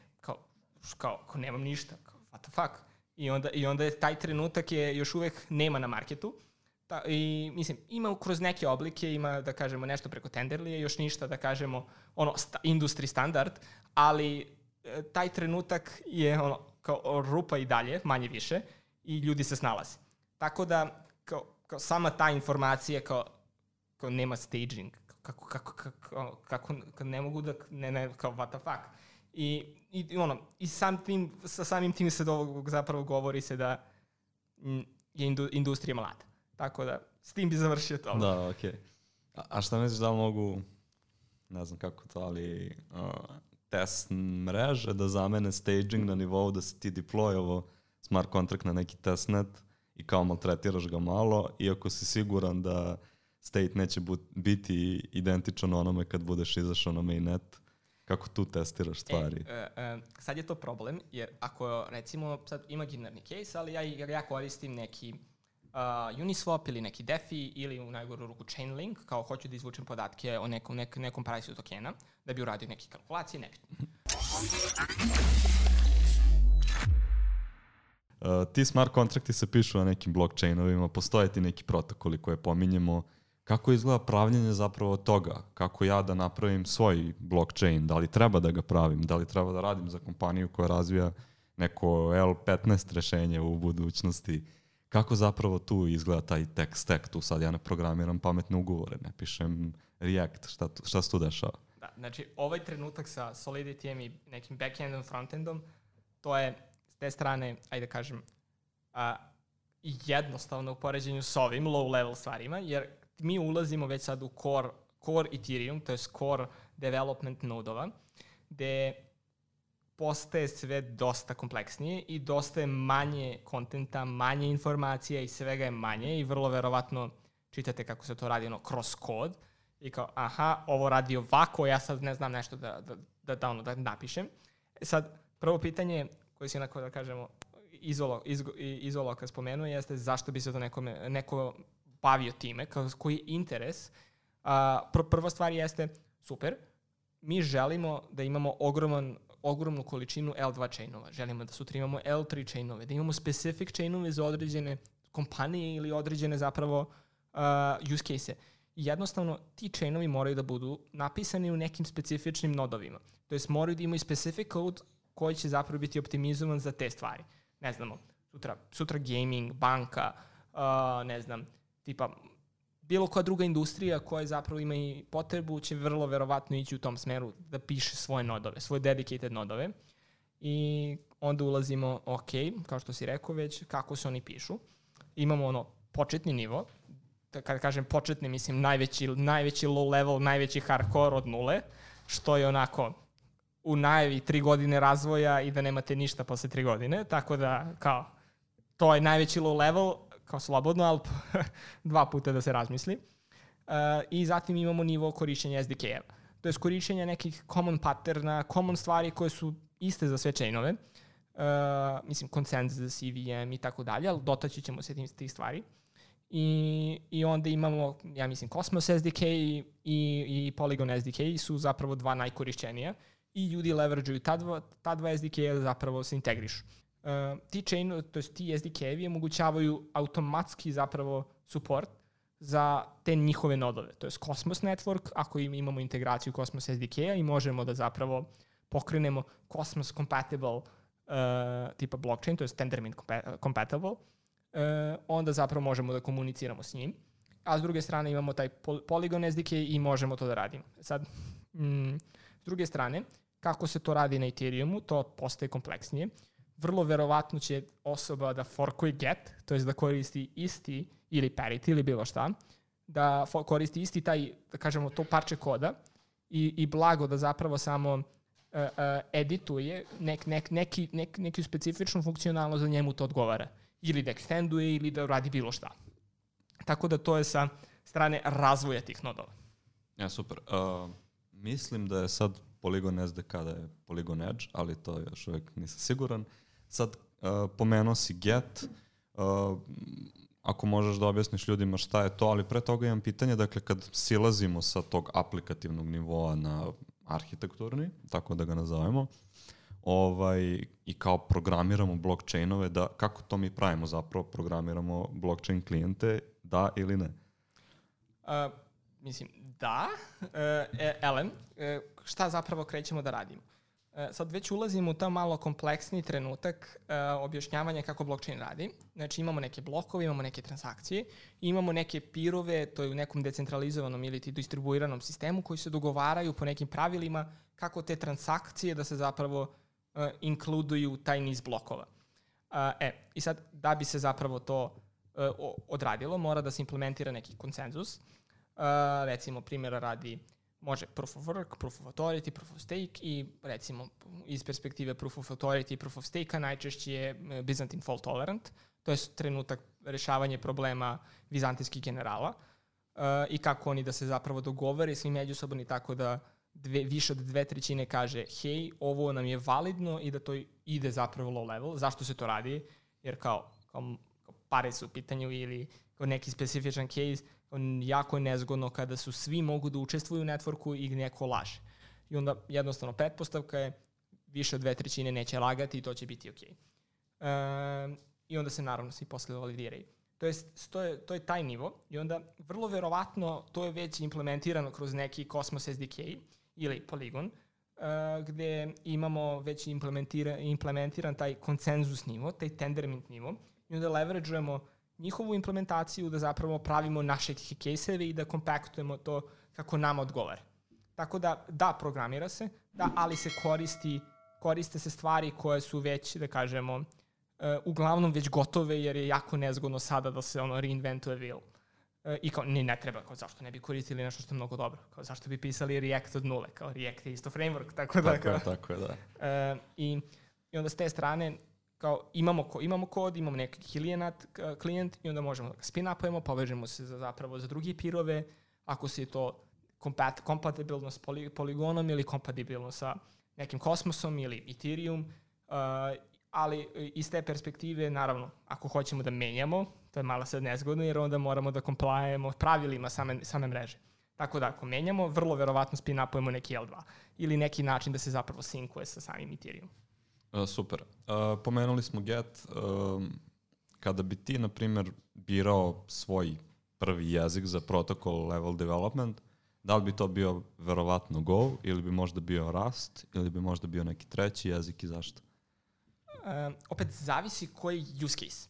kao, kao nemam ništa, kao, what the fuck. I onda, I onda je taj trenutak je još uvek nema na marketu. Ta, I mislim, ima kroz neke oblike, ima da kažemo nešto preko Tenderlije, još ništa da kažemo ono sta, industry standard, ali e, taj trenutak je ono kao rupa i dalje, manje više, i ljudi se snalaze. Tako da, kao, kao sama ta informacija, kao kao nema staging, kako, kako, kako, kako ne mogu da, ne, ne, kao what the fuck. I, i ono, i sam tim, sa samim tim se do, zapravo govori se da je indu, industrija mlada. Tako da, s tim bi završio to. Da, okej. Okay. A, a šta misliš da mogu, ne znam kako to, ali uh, test mreže da zamene staging na nivou da se ti deployovo smart contract na neki testnet i kao maltretiraš ga malo, iako si siguran da state neće biti identičan onome kad budeš izašao na mainnet. Kako tu testiraš stvari? E, e, sad je to problem, jer ako recimo sad imaginarni case, ali ja, ja koristim neki uh, Uniswap ili neki DeFi ili u najgoru ruku Chainlink, kao hoću da izvučem podatke o nekom, nek, nekom price tokena, da bi uradio neke kalkulacije, nebitno. Uh, ti smart kontrakti se pišu na nekim blockchainovima, postoje ti neki protokoli koje pominjemo, kako izgleda pravljenje zapravo toga, kako ja da napravim svoj blockchain, da li treba da ga pravim, da li treba da radim za kompaniju koja razvija neko L15 rešenje u budućnosti, kako zapravo tu izgleda taj tech stack, tu sad ja ne programiram pametne ugovore, ne pišem React, šta, tu, šta se tu dešava? Da, znači ovaj trenutak sa Solidity-em i nekim backendom, frontendom, to je s te strane, ajde da kažem, a, jednostavno u poređenju s ovim low level stvarima, jer mi ulazimo već sad u core, core Ethereum, to je core development nodova, gde postaje sve dosta kompleksnije i dosta je manje kontenta, manje informacija i svega je manje i vrlo verovatno čitate kako se to radi ono cross kod i kao aha, ovo radi ovako, ja sad ne znam nešto da, da, da, da, ono, da napišem. E sad, prvo pitanje koje si onako da kažemo izolo, iz, izolo spomenuo jeste zašto bi se to nekome, neko bavio time, koji je interes, a, pr prva stvar jeste, super, mi želimo da imamo ogroman, ogromnu količinu L2 chainova. Želimo da sutra imamo L3 chainove, da imamo specific chainove za određene kompanije ili određene zapravo uh, use case-e. Jednostavno, ti chainovi moraju da budu napisani u nekim specifičnim nodovima. To jest, moraju da imaju specific code koji će zapravo biti optimizovan za te stvari. Ne znamo, sutra, sutra gaming, banka, uh, ne znam, tipa bilo koja druga industrija koja zapravo ima i potrebu će vrlo verovatno ići u tom smeru da piše svoje nodove, svoje dedicated nodove i onda ulazimo, ok, kao što si rekao već, kako se oni pišu. Imamo ono početni nivo, da kada kažem početni, mislim najveći, najveći low level, najveći hardcore od nule, što je onako u najavi tri godine razvoja i da nemate ništa posle tri godine, tako da kao to je najveći low level, kao slobodno, ali dva puta da se razmisli. Uh, I zatim imamo nivo korišćenja SDK-a. To je korišćenje nekih common patterna, common stvari koje su iste za sve chainove. Uh, mislim, consensus CVM i tako dalje, ali dotaći ćemo se tim, tih stvari. I, I onda imamo, ja mislim, Cosmos SDK i, i, i Polygon SDK su zapravo dva najkorišćenija i ljudi leverađuju ta dva, ta dva SDK-a zapravo se integrišu. Uh, ti chain, to jest ti SDK-evi omogućavaju automatski zapravo support za te njihove nodove. To je Cosmos Network, ako im imamo integraciju Cosmos SDK-a i možemo da zapravo pokrenemo Cosmos compatible uh, tipa blockchain, to je Tendermint compatible, uh, onda zapravo možemo da komuniciramo s njim. A s druge strane imamo taj Polygon SDK i možemo to da radimo. Sad, mm, s druge strane, kako se to radi na Ethereumu, to postaje kompleksnije. Vrlo verovatno će osoba da forkuje get, to jest da koristi isti ili parity ili bilo šta, da koristi isti taj, da kažemo, to parče koda i, i blago da zapravo samo uh, uh, edituje nek, nek, neki, nek, neki specifičnu funkcionalnost da njemu to odgovara. Ili da extenduje ili da radi bilo šta. Tako da to je sa strane razvoja tih nodova. Ja, super. Uh, mislim da je sad Polygon SDK da je Polygon Edge, ali to još uvijek nisam siguran. Sad, uh, pomenuo si Get, uh, ako možeš da objasniš ljudima šta je to, ali pre toga imam pitanje, dakle, kad silazimo sa tog aplikativnog nivoa na arhitekturni, tako da ga nazovemo, ovaj, i kao programiramo blockchainove, da, kako to mi pravimo zapravo, programiramo blockchain klijente, da ili ne? Uh, mislim, da. Uh, Ellen, uh, šta zapravo krećemo da radimo? Uh, sad već ulazimo u ta malo kompleksni trenutak uh, objašnjavanja kako blockchain radi. Znači imamo neke blokove, imamo neke transakcije, imamo neke pirove, to je u nekom decentralizovanom ili ti distribuiranom sistemu koji se dogovaraju po nekim pravilima kako te transakcije da se zapravo uh, inkluduju taj niz blokova. E, i sad da bi se zapravo to odradilo, mora da se implementira neki konsenzus. Recimo, primjera radi može proof of work, proof of authority, proof of stake i recimo iz perspektive proof of authority i proof of stake-a najčešće je Byzantine fault tolerant, to je trenutak rešavanje problema vizantijskih generala uh, i kako oni da se zapravo dogovore svi međusobno i tako da dve, više od dve trećine kaže hej, ovo nam je validno i da to ide zapravo low level. Zašto se to radi? Jer kao, kao, kao pare su u pitanju ili kao neki specifičan case, jako je nezgodno kada su svi mogu da učestvuju u networku i neko laže. I onda jednostavno pretpostavka je više od dve trećine neće lagati i to će biti okej. Okay. E, I onda se naravno svi posle validiraju. To je, to, je, to je taj nivo i onda vrlo verovatno to je već implementirano kroz neki Cosmos SDK ili Polygon, uh, gde imamo već implementira, implementiran taj konsenzus nivo, taj tendermint nivo i onda leverageujemo njihovu implementaciju da zapravo pravimo naše case-eve i da kompaktujemo to kako nama odgovara. Tako da, da, programira se, da, ali se koristi, koriste se stvari koje su već, da kažemo, uh, uglavnom već gotove jer je jako nezgodno sada da se ono reinventuje wheel. Uh, I kao, ni ne treba, kao zašto ne bi koristili nešto što je mnogo dobro, kao zašto bi pisali React od nule, kao React je isto framework, tako da. Tako je, tako je, da. Uh, i, I onda s te strane, kao imamo, ko, imamo kod, imamo neki kilijenat, klijent i onda možemo da ga spin-upujemo, povežemo se za, zapravo za drugi pirove, ako se to kompat, kompatibilno s poli, poligonom ili kompatibilno sa nekim kosmosom ili Ethereum, uh, ali iz te perspektive, naravno, ako hoćemo da menjamo, to je malo sad nezgodno, jer onda moramo da komplajemo pravilima same, same mreže. Tako da, ako menjamo, vrlo verovatno spin-upujemo neki L2 ili neki način da se zapravo sinkuje sa samim Ethereum. Uh, super. Uh, pomenuli smo Get. Uh, kada bi ti, na primjer, birao svoj prvi jezik za protocol level development, da li bi to bio verovatno Go ili bi možda bio Rust ili bi možda bio neki treći jezik i zašto? Uh, opet zavisi koji use case.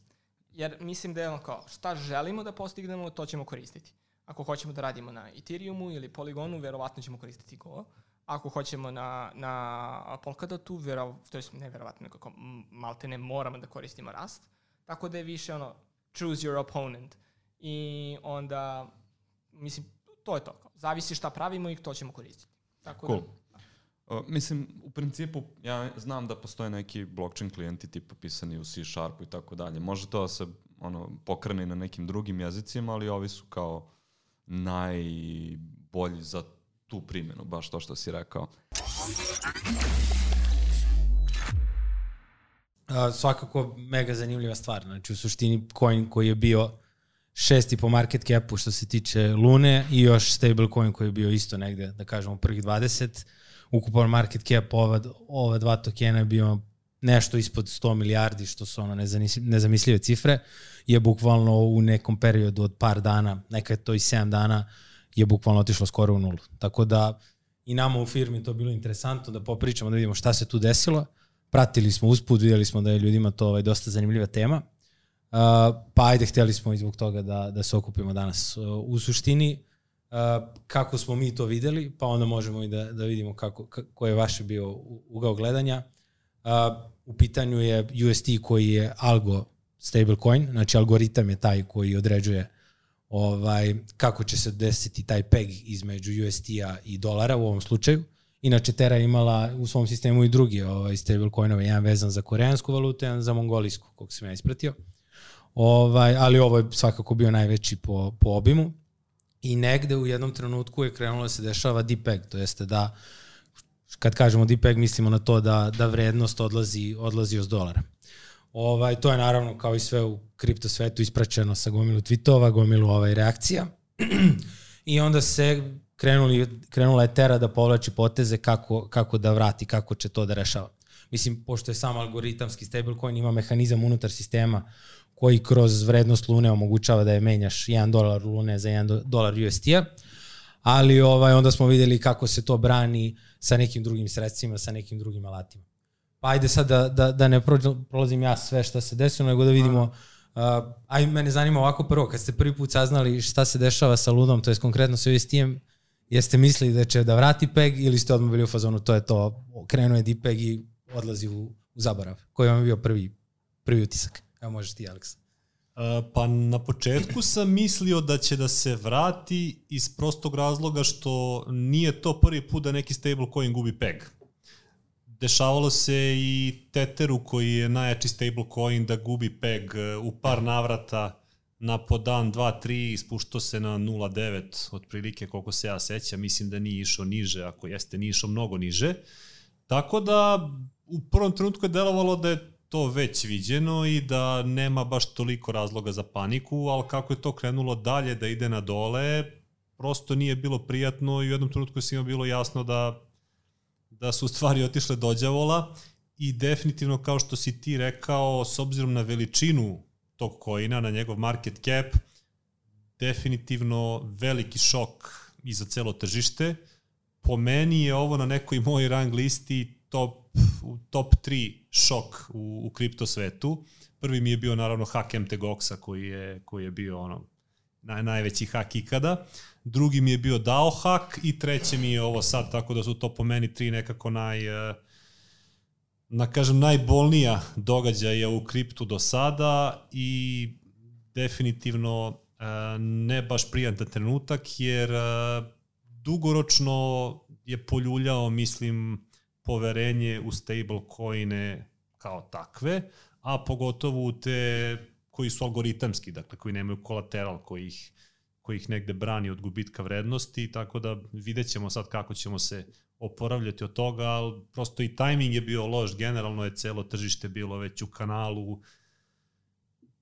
Jer mislim da je ono kao šta želimo da postignemo, to ćemo koristiti. Ako hoćemo da radimo na Ethereumu ili Polygonu, verovatno ćemo koristiti Go ako hoćemo na, na Polkadotu, vero, to je neverovatno nekako malte ne moramo da koristimo Rust, tako da je više ono choose your opponent i onda mislim to je to. Zavisi šta pravimo i to ćemo koristiti. Tako cool. da, Uh, mislim, u principu, ja znam da postoje neki blockchain klijenti tipa pisani u C Sharpu i tako dalje. Može to da se ono, pokrene na nekim drugim jezicima, ali ovi su kao najbolji za tu primjenu, baš to što si rekao. A, svakako mega zanimljiva stvar. Znači u suštini coin koji je bio šesti po market capu što se tiče Lune i još stable coin koji je bio isto negde, da kažemo, prvih 20. Ukupan market cap ova, ova dva tokena je bio nešto ispod 100 milijardi, što su ono nezamislive cifre, je bukvalno u nekom periodu od par dana, nekad to i 7 dana, je bukvalno otišlo skoro u nulu. Tako da i nama u firmi to bilo interesantno da popričamo, da vidimo šta se tu desilo. Pratili smo usput, videli smo da je ljudima to ovaj, dosta zanimljiva tema. Uh, pa ajde, hteli smo i zbog toga da, da se okupimo danas. Uh, u suštini, uh, kako smo mi to videli, pa onda možemo i da, da vidimo kako, ko je vaše bio ugao gledanja. Uh, u pitanju je UST koji je algo stablecoin, znači algoritam je taj koji određuje ovaj, kako će se desiti taj peg između UST-a i dolara u ovom slučaju. Inače, Terra imala u svom sistemu i drugi ovaj, stablecoinove, jedan vezan za koreansku valutu, jedan za mongolijsku, kog sam ja ispratio. Ovaj, ali ovo je svakako bio najveći po, po obimu. I negde u jednom trenutku je krenulo da se dešava deep peg, to jeste da kad kažemo deep peg mislimo na to da, da vrednost odlazi, odlazi od dolara. Ovaj, to je naravno kao i sve u kripto svetu ispraćeno sa gomilu tweetova, gomilu ovaj, reakcija. I onda se krenuli, krenula je Tera da povlači poteze kako, kako da vrati, kako će to da rešava. Mislim, pošto je sam algoritamski stablecoin, ima mehanizam unutar sistema koji kroz vrednost lune omogućava da je menjaš 1 dolar lune za 1 dolar UST-a, ali ovaj, onda smo videli kako se to brani sa nekim drugim sredstvima, sa nekim drugim alatima. Pa ajde sad da, da, da ne prolazim ja sve šta se desilo, nego da vidimo Uh, aj, mene zanima ovako prvo, kad ste prvi put saznali šta se dešava sa Ludom, to je konkretno sa UST-em, jeste mislili da će da vrati PEG ili ste odmah bili u fazonu, to je to, krenuo je DPEG i odlazi u, u zaborav? Koji vam je bio prvi, prvi utisak? Evo možeš ti, Aleks. Uh, pa na početku sam mislio da će da se vrati iz prostog razloga što nije to prvi put da neki stablecoin gubi peg. Dešavalo se i Tetheru koji je najjači stablecoin da gubi peg uh, u par navrata na po dan 2, 3 ispuštao se na 0,9 otprilike koliko se ja sećam, mislim da nije išao niže, ako jeste nije išao mnogo niže. Tako da u prvom trenutku je delovalo da je to već viđeno i da nema baš toliko razloga za paniku, ali kako je to krenulo dalje da ide na dole, prosto nije bilo prijatno i u jednom trenutku svima bilo jasno da, da su stvari otišle dođavola i definitivno kao što si ti rekao, s obzirom na veličinu tog koina, na njegov market cap, definitivno veliki šok i za celo tržište. Po meni je ovo na nekoj moj rang listi top, top 3 šok u, u kripto svetu. Prvi mi je bio naravno hack MTGOX-a koji je, koji je bio ono, naj, najveći hak ikada. Drugi mi je bio DAO hack i treće mi je ovo sad, tako da su to po meni tri nekako naj, uh, na kažem najbolnija događaja u kriptu do sada i definitivno e, ne baš prijatan trenutak jer e, dugoročno je poljuljao mislim poverenje u stablecoine kao takve, a pogotovo u te koji su algoritamski, dakle koji nemaju kolateral, koji ih, koji ih negde brani od gubitka vrednosti, tako da vidjet ćemo sad kako ćemo se oporavljati od toga, ali prosto i tajming je bio loš, generalno je celo tržište bilo već u kanalu,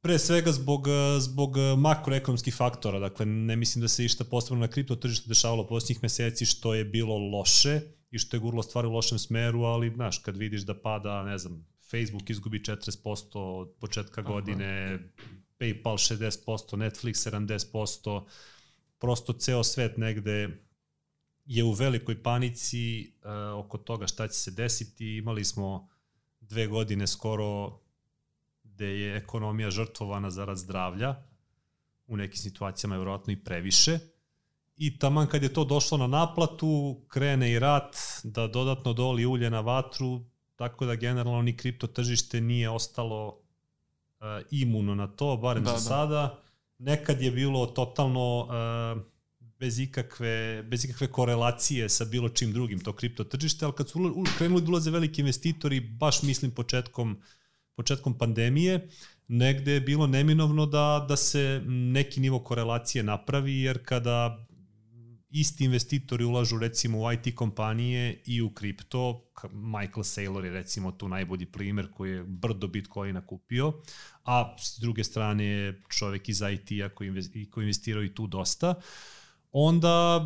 pre svega zbog, zbog makroekonomskih faktora, dakle ne mislim da se išta posebno na kripto tržište dešavalo posljednjih meseci što je bilo loše i što je gurlo stvari u lošem smeru, ali znaš, kad vidiš da pada, ne znam, Facebook izgubi 40% od početka godine, Aha. PayPal 60%, Netflix 70%, prosto ceo svet negde je u velikoj panici uh, oko toga šta će se desiti. Imali smo dve godine skoro gde je ekonomija žrtvovana zarad zdravlja, u nekim situacijama je vjerojatno i previše. I taman kad je to došlo na naplatu, krene i rat da dodatno doli ulje na vatru, tako da generalno ni kripto tržište nije ostalo imuno na to, barem da, za da. sada. Nekad je bilo totalno uh, bez ikakve, bez ikakve korelacije sa bilo čim drugim, to kripto tržište, ali kad su krenuli da ulaze veliki investitori, baš mislim početkom, početkom pandemije, negde je bilo neminovno da, da se neki nivo korelacije napravi, jer kada isti investitori ulažu recimo u IT kompanije i u kripto, Michael Saylor je recimo tu najbolji primer koji je brdo Bitcoina kupio, a s druge strane je čovek iz IT-a koji, investirao i tu dosta, onda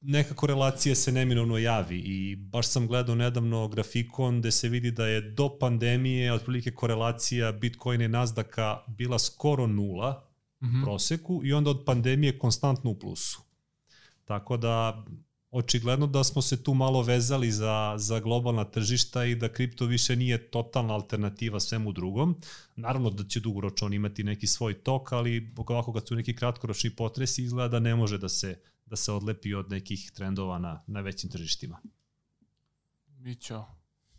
neka korelacija se neminovno javi i baš sam gledao nedavno grafikon gde se vidi da je do pandemije otprilike korelacija Bitcoina i Nasdaka bila skoro nula mm -hmm. proseku i onda od pandemije konstantno u plusu. Tako da očigledno da smo se tu malo vezali za, za globalna tržišta i da kripto više nije totalna alternativa svemu drugom. Naravno da će dugoročno on imati neki svoj tok, ali ovako kad su neki kratkoročni potresi izgleda da ne može da se da se odlepi od nekih trendova na, na većim tržištima. Mićo.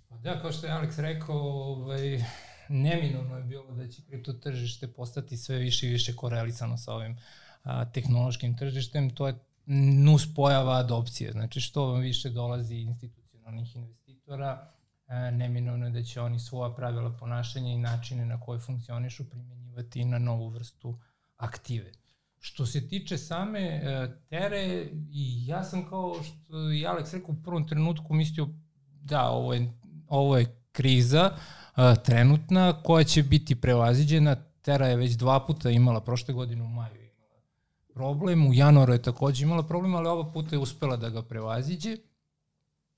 Pa da, kao što je Alex rekao, ovaj, neminovno je bilo da će kripto tržište postati sve više i više korelisano sa ovim a, tehnološkim tržištem. To je nus pojava adopcije. Znači što vam više dolazi institucionalnih investitora, a, neminovno je da će oni svoja pravila ponašanja i načine na koje funkcionišu primenjivati na novu vrstu aktive. Što se tiče same e, tere, i ja sam kao što i Alex rekao u prvom trenutku mislio da ovo je, ovo je kriza a, trenutna koja će biti prevaziđena. Tera je već dva puta imala prošle godine u maju problem, u januaru je takođe imala problem, ali ova puta je uspela da ga prevaziđe.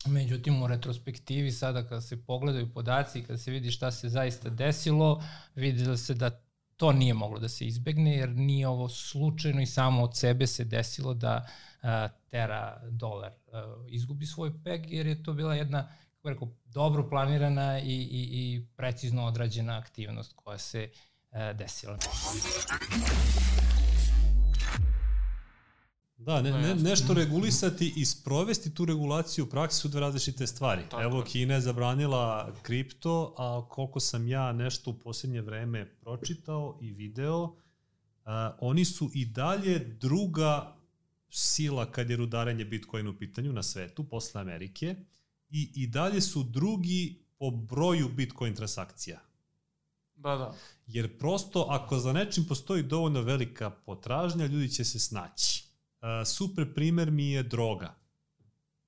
Međutim, u retrospektivi sada kada se pogledaju podaci i kada se vidi šta se zaista desilo, vidi da se da to nije moglo da se izbegne, jer nije ovo slučajno i samo od sebe se desilo da a, tera dolar a, izgubi svoj peg, jer je to bila jedna kako dobro planirana i, i, i precizno odrađena aktivnost koja se a, desila. Da, ne, ne, nešto regulisati i sprovesti tu regulaciju u praksi su dve različite stvari. Tako Evo. Kina je zabranila kripto, a koliko sam ja nešto u posljednje vreme pročitao i video, a, oni su i dalje druga sila kad je rudarenje Bitcoin u pitanju na svetu, posle Amerike, i, i dalje su drugi po broju Bitcoin transakcija. Da, da. Jer prosto, ako za nečim postoji dovoljno velika potražnja, ljudi će se snaći. Uh, super primer mi je droga.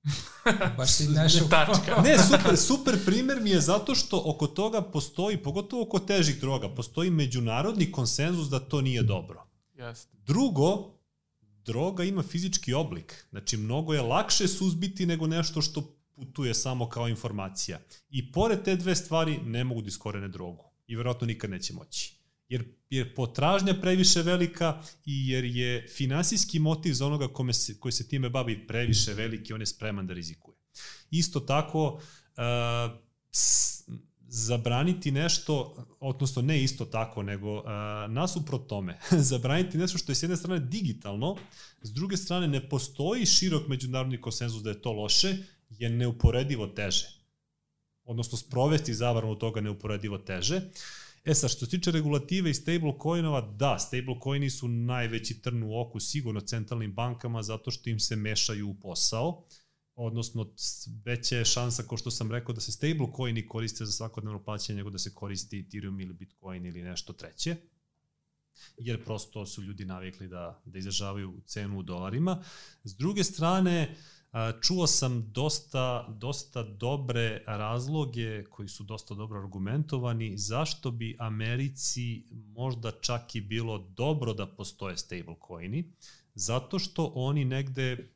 Baš si našao... Tačka. Ne, super, super primer mi je zato što oko toga postoji, pogotovo oko težih droga, postoji međunarodni konsenzus da to nije dobro. Jeste. Drugo, droga ima fizički oblik. Znači, mnogo je lakše suzbiti nego nešto što putuje samo kao informacija. I pored te dve stvari ne mogu da iskorene drogu. I verovatno nikad neće moći. Jer je potražnja previše velika i jer je finansijski motiv za onoga kome se, koji se time bavi previše veliki, on je spreman da rizikuje. Isto tako, uh, s, zabraniti nešto, odnosno ne isto tako, nego uh, nasuprot tome, zabraniti nešto što je s jedne strane digitalno, s druge strane ne postoji širok međunarodni konsenzus da je to loše, je neuporedivo teže. Odnosno, sprovesti zabranu toga neuporedivo teže. E sad, što se tiče regulative i stablecoinova, da, stablecoini su najveći trn u oku sigurno centralnim bankama zato što im se mešaju u posao odnosno veća je šansa, kao što sam rekao, da se stablecoini koriste za svakodnevno plaćanje nego da se koristi Ethereum ili Bitcoin ili nešto treće jer prosto su ljudi navikli da, da izražavaju cenu u dolarima. S druge strane, čuo sam dosta, dosta dobre razloge koji su dosta dobro argumentovani zašto bi Americi možda čak i bilo dobro da postoje stablecoini, zato što oni negde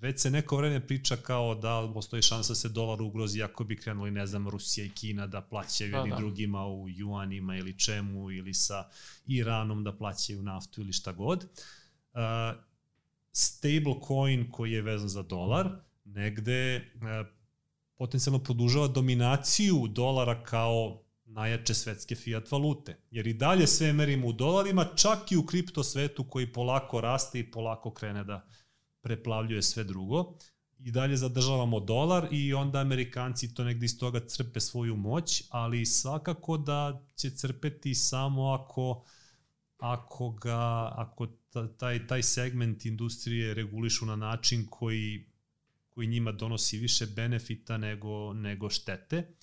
već se neko vreme priča kao da postoji šansa da se dolar ugrozi ako bi krenuli, ne znam, Rusija i Kina da plaćaju da, jedni da. drugima u juanima ili čemu, ili sa Iranom da plaćaju naftu ili šta god. Uh, stable coin koji je vezan za dolar, negde uh, potencijalno produžava dominaciju dolara kao najjače svetske fiat valute. Jer i dalje sve merimo u dolarima, čak i u kripto svetu koji polako raste i polako krene da preplavljuje sve drugo i dalje zadržavamo dolar i onda Amerikanci to negde iz toga crpe svoju moć, ali svakako da će crpeti samo ako ako ga ako taj taj segment industrije regulišu na način koji koji njima donosi više benefita nego nego štete.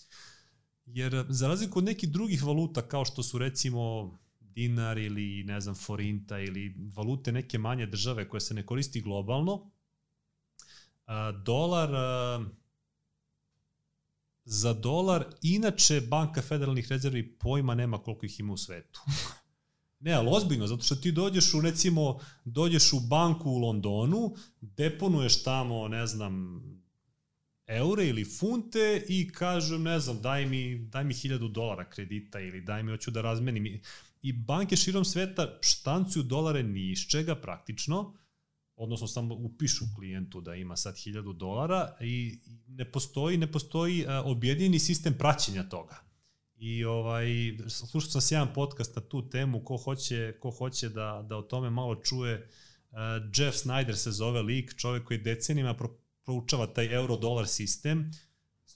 Jer za razliku od nekih drugih valuta kao što su recimo dinar ili ne znam forinta ili valute neke manje države koje se ne koristi globalno, a, dolar a, za dolar inače Banka federalnih rezervi pojma nema koliko ih ima u svetu. Ne, ali ozbiljno, zato što ti dođeš u, recimo, dođeš u banku u Londonu, deponuješ tamo, ne znam, eure ili funte i kažu, ne znam, daj mi, daj mi hiljadu dolara kredita ili daj mi, hoću da razmenim i banke širom sveta štancuju dolare ni iz čega praktično, odnosno samo upišu klijentu da ima sad 1000 dolara i ne postoji ne postoji objedinjeni sistem praćenja toga. I ovaj slušao sam jedan podcast na tu temu ko hoće ko hoće da da o tome malo čuje Jeff Snyder se zove lik, čovek koji decenima pro, proučava taj euro-dolar sistem.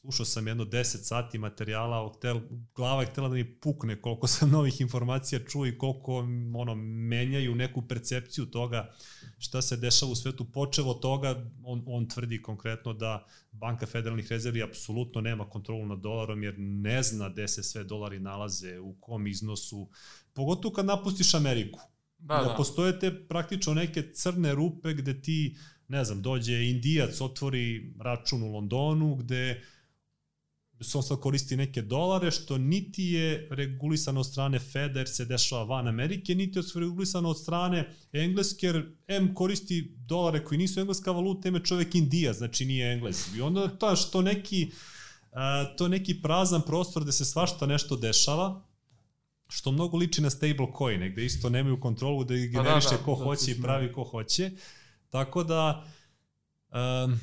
Slušao sam jedno 10 sati materijala, tel, glava je htela da mi pukne koliko sam novih informacija čuo i koliko ono, menjaju neku percepciju toga šta se dešava u svetu. Počevo toga, on, on tvrdi konkretno da Banka federalnih rezervi apsolutno nema kontrolu nad dolarom jer ne zna gde se sve dolari nalaze, u kom iznosu, pogotovo kad napustiš Ameriku. Da, da, da. postoje te praktično neke crne rupe gde ti, ne znam, dođe Indijac, otvori račun u Londonu gde sad koristi neke dolare, što niti je regulisano od strane Feda jer se dešava van Amerike, niti je regulisano od strane Engleske, jer M koristi dolare koji nisu engleska valuta, M je čovek Indija, znači nije Engles. I onda to što neki, uh, to neki prazan prostor gde se svašta nešto dešava, što mnogo liči na stablecoin, gde isto nemaju kontrolu da ih Pa da, generiše da, ko da, hoće i pravi ko hoće. Tako da, um,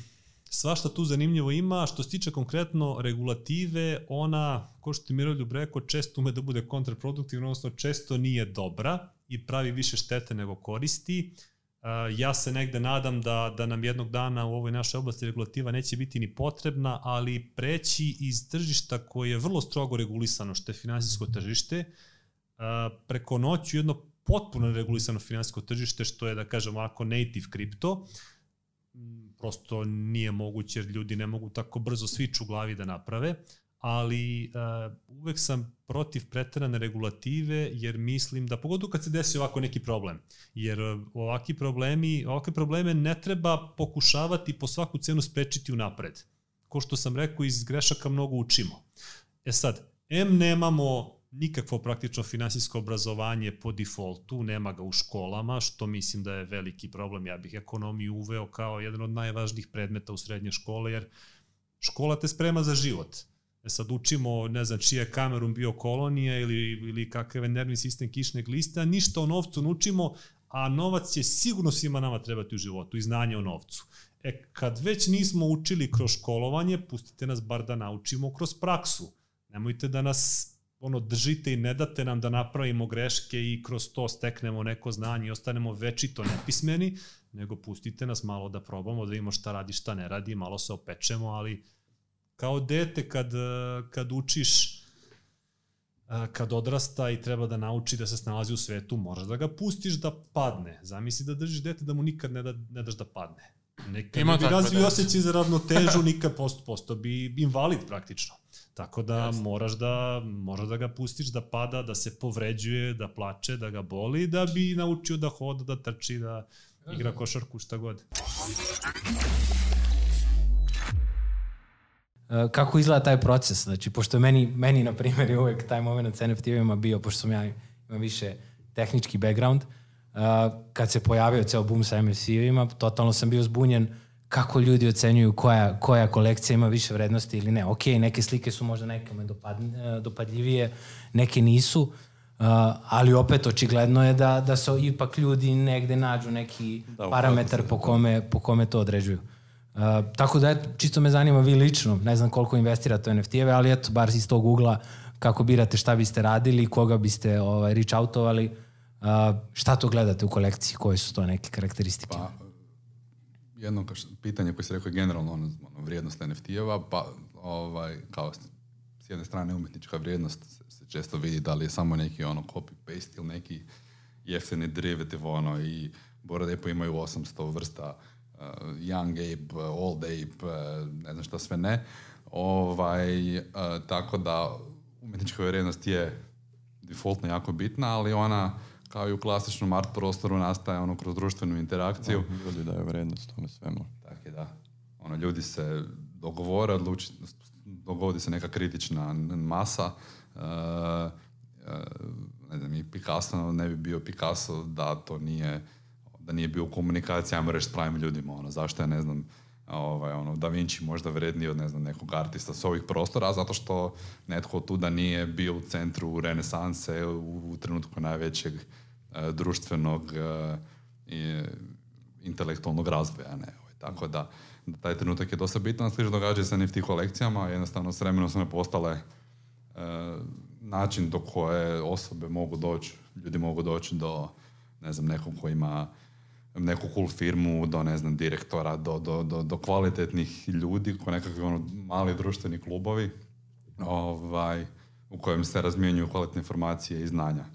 svašta tu zanimljivo ima. Što se tiče konkretno regulative, ona, ko što ti Miroljub rekao, često ume da bude kontraproduktivna, odnosno često nije dobra i pravi više štete nego koristi. Uh, ja se negde nadam da, da nam jednog dana u ovoj našoj oblasti regulativa neće biti ni potrebna, ali preći iz tržišta koje je vrlo strogo regulisano, što je finansijsko tržište, uh, preko noću jedno potpuno regulisano finansijsko tržište, što je, da kažem, ovako native kripto, prosto nije moguće jer ljudi ne mogu tako brzo switch u glavi da naprave, ali uh, uvek sam protiv preterane regulative jer mislim da pogotovo kad se desi ovako neki problem jer ovaki problemi ovakve probleme ne treba pokušavati po svaku cenu sprečiti u napred ko što sam rekao iz grešaka mnogo učimo. E sad M nemamo nikakvo praktično finansijsko obrazovanje po defaultu, nema ga u školama, što mislim da je veliki problem. Ja bih ekonomiju uveo kao jedan od najvažnijih predmeta u srednje škole, jer škola te sprema za život. E sad učimo, ne znam, čija je Kamerun bio kolonija ili, ili kakav je nervni sistem kišnog lista, ništa o novcu ne učimo, a novac će sigurno svima nama trebati u životu i znanje o novcu. E, kad već nismo učili kroz školovanje, pustite nas bar da naučimo kroz praksu. Nemojte da nas ono držite i ne date nam da napravimo greške i kroz to steknemo neko znanje i ostanemo večito nepismeni, nego pustite nas malo da probamo, da vidimo šta radi, šta ne radi, malo se opečemo, ali kao dete kad, kad učiš kad odrasta i treba da nauči da se snalazi u svetu, moraš da ga pustiš da padne. Zamisli da držiš dete da mu nikad ne, da, ne daš da padne. Nekad Ima ne bi razvio dece. osjećaj za ravnotežu, nikad posto, posto bi invalid praktično. Tako da Jasne. moraš da moraš da ga pustiš da pada, da se povređuje, da plače, da ga boli, da bi naučio da hoda, da trči, da igra košarku, šta god. E, kako izgleda taj proces? Znači, pošto meni, meni na primjer, je uvek taj moment sa NFT-ovima bio, pošto sam ja imam više tehnički background, uh, kad se pojavio ceo boom sa NFT-ovima, totalno sam bio zbunjen kako ljudi ocenjuju koja, koja kolekcija ima više vrednosti ili ne. Ok, neke slike su možda nekome dopad, e, dopadljivije, neke nisu, uh, ali opet očigledno je da, da se ipak ljudi negde nađu neki Da, parametar po kome, po kome to određuju. Uh, tako da, eto, čisto me zanima vi lično, ne znam koliko investirate u NFT-eve, ali eto, bar iz tog ugla, kako birate šta biste radili, koga biste ovaj, reach outovali, uh, šta to gledate u kolekciji, koje su to neke karakteristike? Pa, jedno pitanje koje se rekao je generalno ono, ono, vrijednost NFT-eva, pa ovaj, kao s jedne strane umjetnička vrijednost se, se često vidi da li je samo neki ono copy-paste ili neki jeftini derivative ono i Bored Ape imaju 800 vrsta uh, Young Ape, uh, Old Ape, uh, ne znam šta sve ne. Ovaj, uh, tako da umjetnička vrijednost je defaultno jako bitna, ali ona kao i u klasičnom art prostoru nastaje ono kroz društvenu interakciju. Ljudi daju vrednost tome svemu. Tako je, da. Ono, ljudi se dogovore, odluči, dogodi se neka kritična masa. Uh, uh, ne znam, i Picasso ne bi bio Picasso da to nije da nije bio u komunikaciji, ajmo reći, s pravim ljudima. Ono, zašto je, ne znam, ovaj, ono, Da Vinci možda vredniji od, ne znam, nekog artista s ovih prostora, zato što netko tu da nije bio u centru renesanse u, u trenutku najvećeg e, društvenog e, i, intelektualnog razvoja. Ne? Ovaj, tako da, da taj trenutak je dosta bitan. Slično događa sa NFT kolekcijama. Jednostavno, s vremenom su one postale e, način do koje osobe mogu doći, ljudi mogu doći do ne znam, nekog ko ima neku cool firmu, do ne znam, direktora, do, do, do, do kvalitetnih ljudi, ko nekakvi ono, mali društveni klubovi ovaj, u kojem se razmjenjuju kvalitetne informacije i znanja.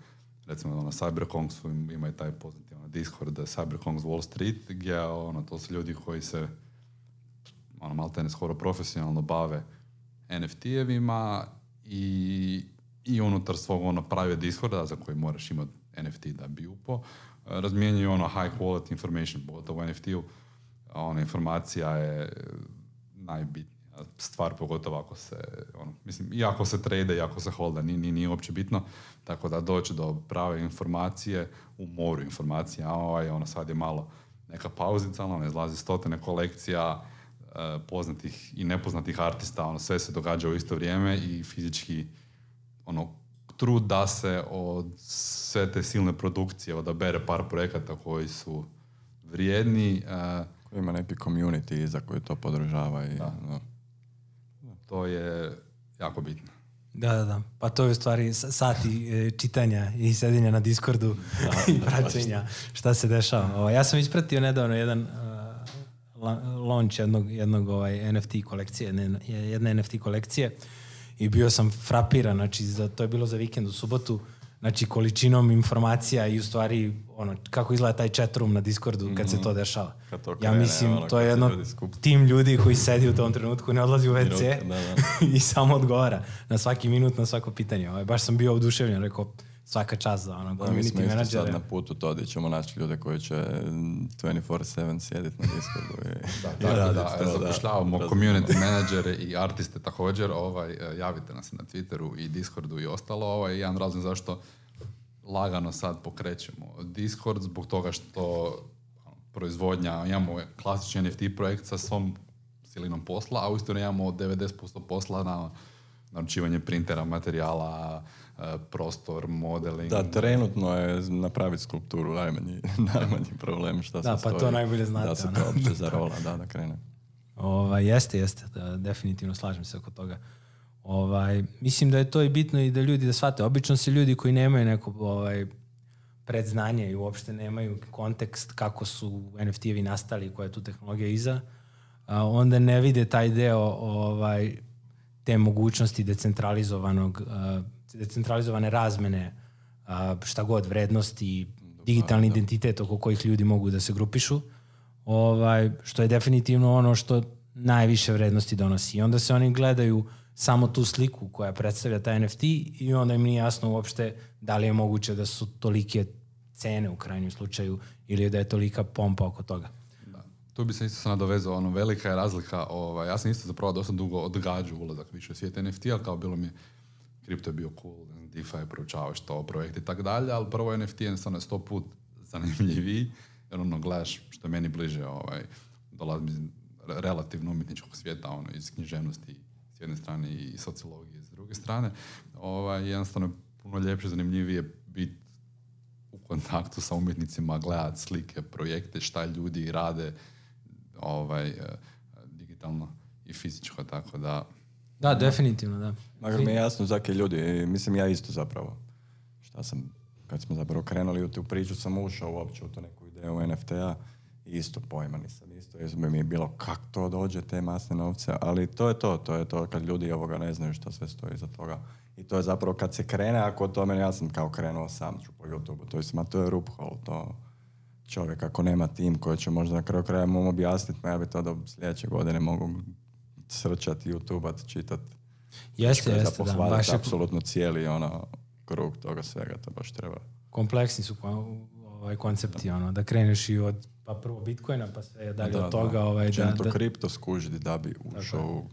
Recimo, ono, CyberKongsu ima i taj poznati ono, Discord CyberKongs Wall Street, gdje ono, to su ljudi koji se ono, malte ne skoro profesionalno bave NFT-evima i, i unutar svog ono prave Discorda za koji moraš imati NFT da bi upo, razmijenjuju ono high quality information, pogotovo u NFT-u. Ona informacija je najbitnija stvar, pogotovo ako se, ono, mislim, i ako se trade, i ako se holda, nije, nije, nije uopće bitno. Tako da doći do prave informacije u moru informacija, a ovaj, ono sad je malo neka pauzica, ono, izlazi stotine kolekcija, e, poznatih i nepoznatih artista, ono, sve se događa u isto vrijeme i fizički ono, trud da se od sve te silne produkcije odabere par projekata koji su vrijedni. Koji ima neki community za koji to podržava. I, da. No. To je jako bitno. Da, da, da. Pa to je u stvari sati e, čitanja i sedenja na Discordu da, i praćenja šta se dešava. Ovo, ja sam ispratio nedavno jedan uh, launch jednog, jednog ovaj, NFT kolekcije, jedne, jedne NFT kolekcije i bio sam frapiran, znači za, to je bilo za vikend u subotu, znači količinom informacija i u stvari ono, kako izgleda taj chat room na Discordu kad mm -hmm. se to dešava. to krene, ja mislim, ono, to je jedno tim ljudi koji sedi u tom trenutku, ne odlazi u WC da, da. i samo odgovara na svaki minut, na svako pitanje. Ovaj, baš sam bio oduševljen, rekao, svaka čast za ono, da, mi smo isto sad na putu to gdje ćemo naći ljude koji će 24-7 sjediti na Discordu. I, da, da, da, da, da, zapošljavamo community menadžere i artiste također, ovaj, javite nas na Twitteru i Discordu i ostalo. Ovaj, jedan razlog zašto lagano sad pokrećemo Discord zbog toga što proizvodnja, imamo klasični NFT projekt sa svom silinom posla, a uistinu imamo 90% posla na naručivanje printera, materijala, prostor, modeling. Da, trenutno je napraviti skulpturu najmanji, najmanji problem što da, se pa stoji. to najbolje znate. Da se to uopće zarola, da, da krene. Ova, jeste, jeste, da, definitivno slažem se oko toga. Ovaj, mislim da je to i bitno i da ljudi da shvate. Obično se ljudi koji nemaju neko ovaj, predznanje i uopšte nemaju kontekst kako su NFT-evi nastali i koja je tu tehnologija iza, onda ne vide taj deo ovaj, te mogućnosti decentralizovanog, a, decentralizovane razmene šta god, vrednosti, digitalni da. identitet oko kojih ljudi mogu da se grupišu, ovaj, što je definitivno ono što najviše vrednosti donosi. I onda se oni gledaju samo tu sliku koja predstavlja taj NFT i onda im nije jasno uopšte da li je moguće da su tolike cene u krajnjem slučaju ili da je tolika pompa oko toga. Da. Tu bi se isto sam nadovezao, ono, velika je razlika, ovaj, ja sam isto zapravo dosta dugo odgađu ulazak više u svijet NFT-a, kao bilo mi kripto je bio cool, DeFi proučavaš to, projekt i tako dalje, ali prvo NFT je stvarno sto put zanimljiviji, jer ono gledaš što je meni bliže, ovaj, dolazim iz relativno umjetničkog svijeta, ono, iz književnosti s jedne strane i sociologije s druge strane, ovaj, jednostavno puno ljepše, zanimljivije biti u kontaktu sa umjetnicima, gledati slike, projekte, šta ljudi rade ovaj, eh, digitalno i fizičko, tako da... Da, definitivno, da. Makar mi je jasno zake ljudi, mislim ja isto zapravo. Šta sam, kad smo zapravo krenuli u tu priču, sam ušao uopće u to neku ideju NFT-a isto pojma nisam isto mi je bilo kak to dođe te masne novce, ali to je to, to je to kad ljudi ovoga ne znaju što sve stoji za toga. I to je zapravo kad se krene, ako o tome ja sam kao krenuo sam ću po YouTube, to je, ma to je ruphole, to čovjek ako nema tim koji će možda na kraju kraja mu objasniti, ma ja bi to do sljedeće godine mogu srčati, YouTube-at, čitat. Jeste, jeste, da. Baš je... apsolutno cijeli ono, krug toga svega, to baš treba. Kompleksni su ovaj koncepti, ono, da kreneš i od pa prvo Bitcoina, pa sve dalje da, od toga. Da. Ovaj, da, da, kripto skužiti da bi ušao u...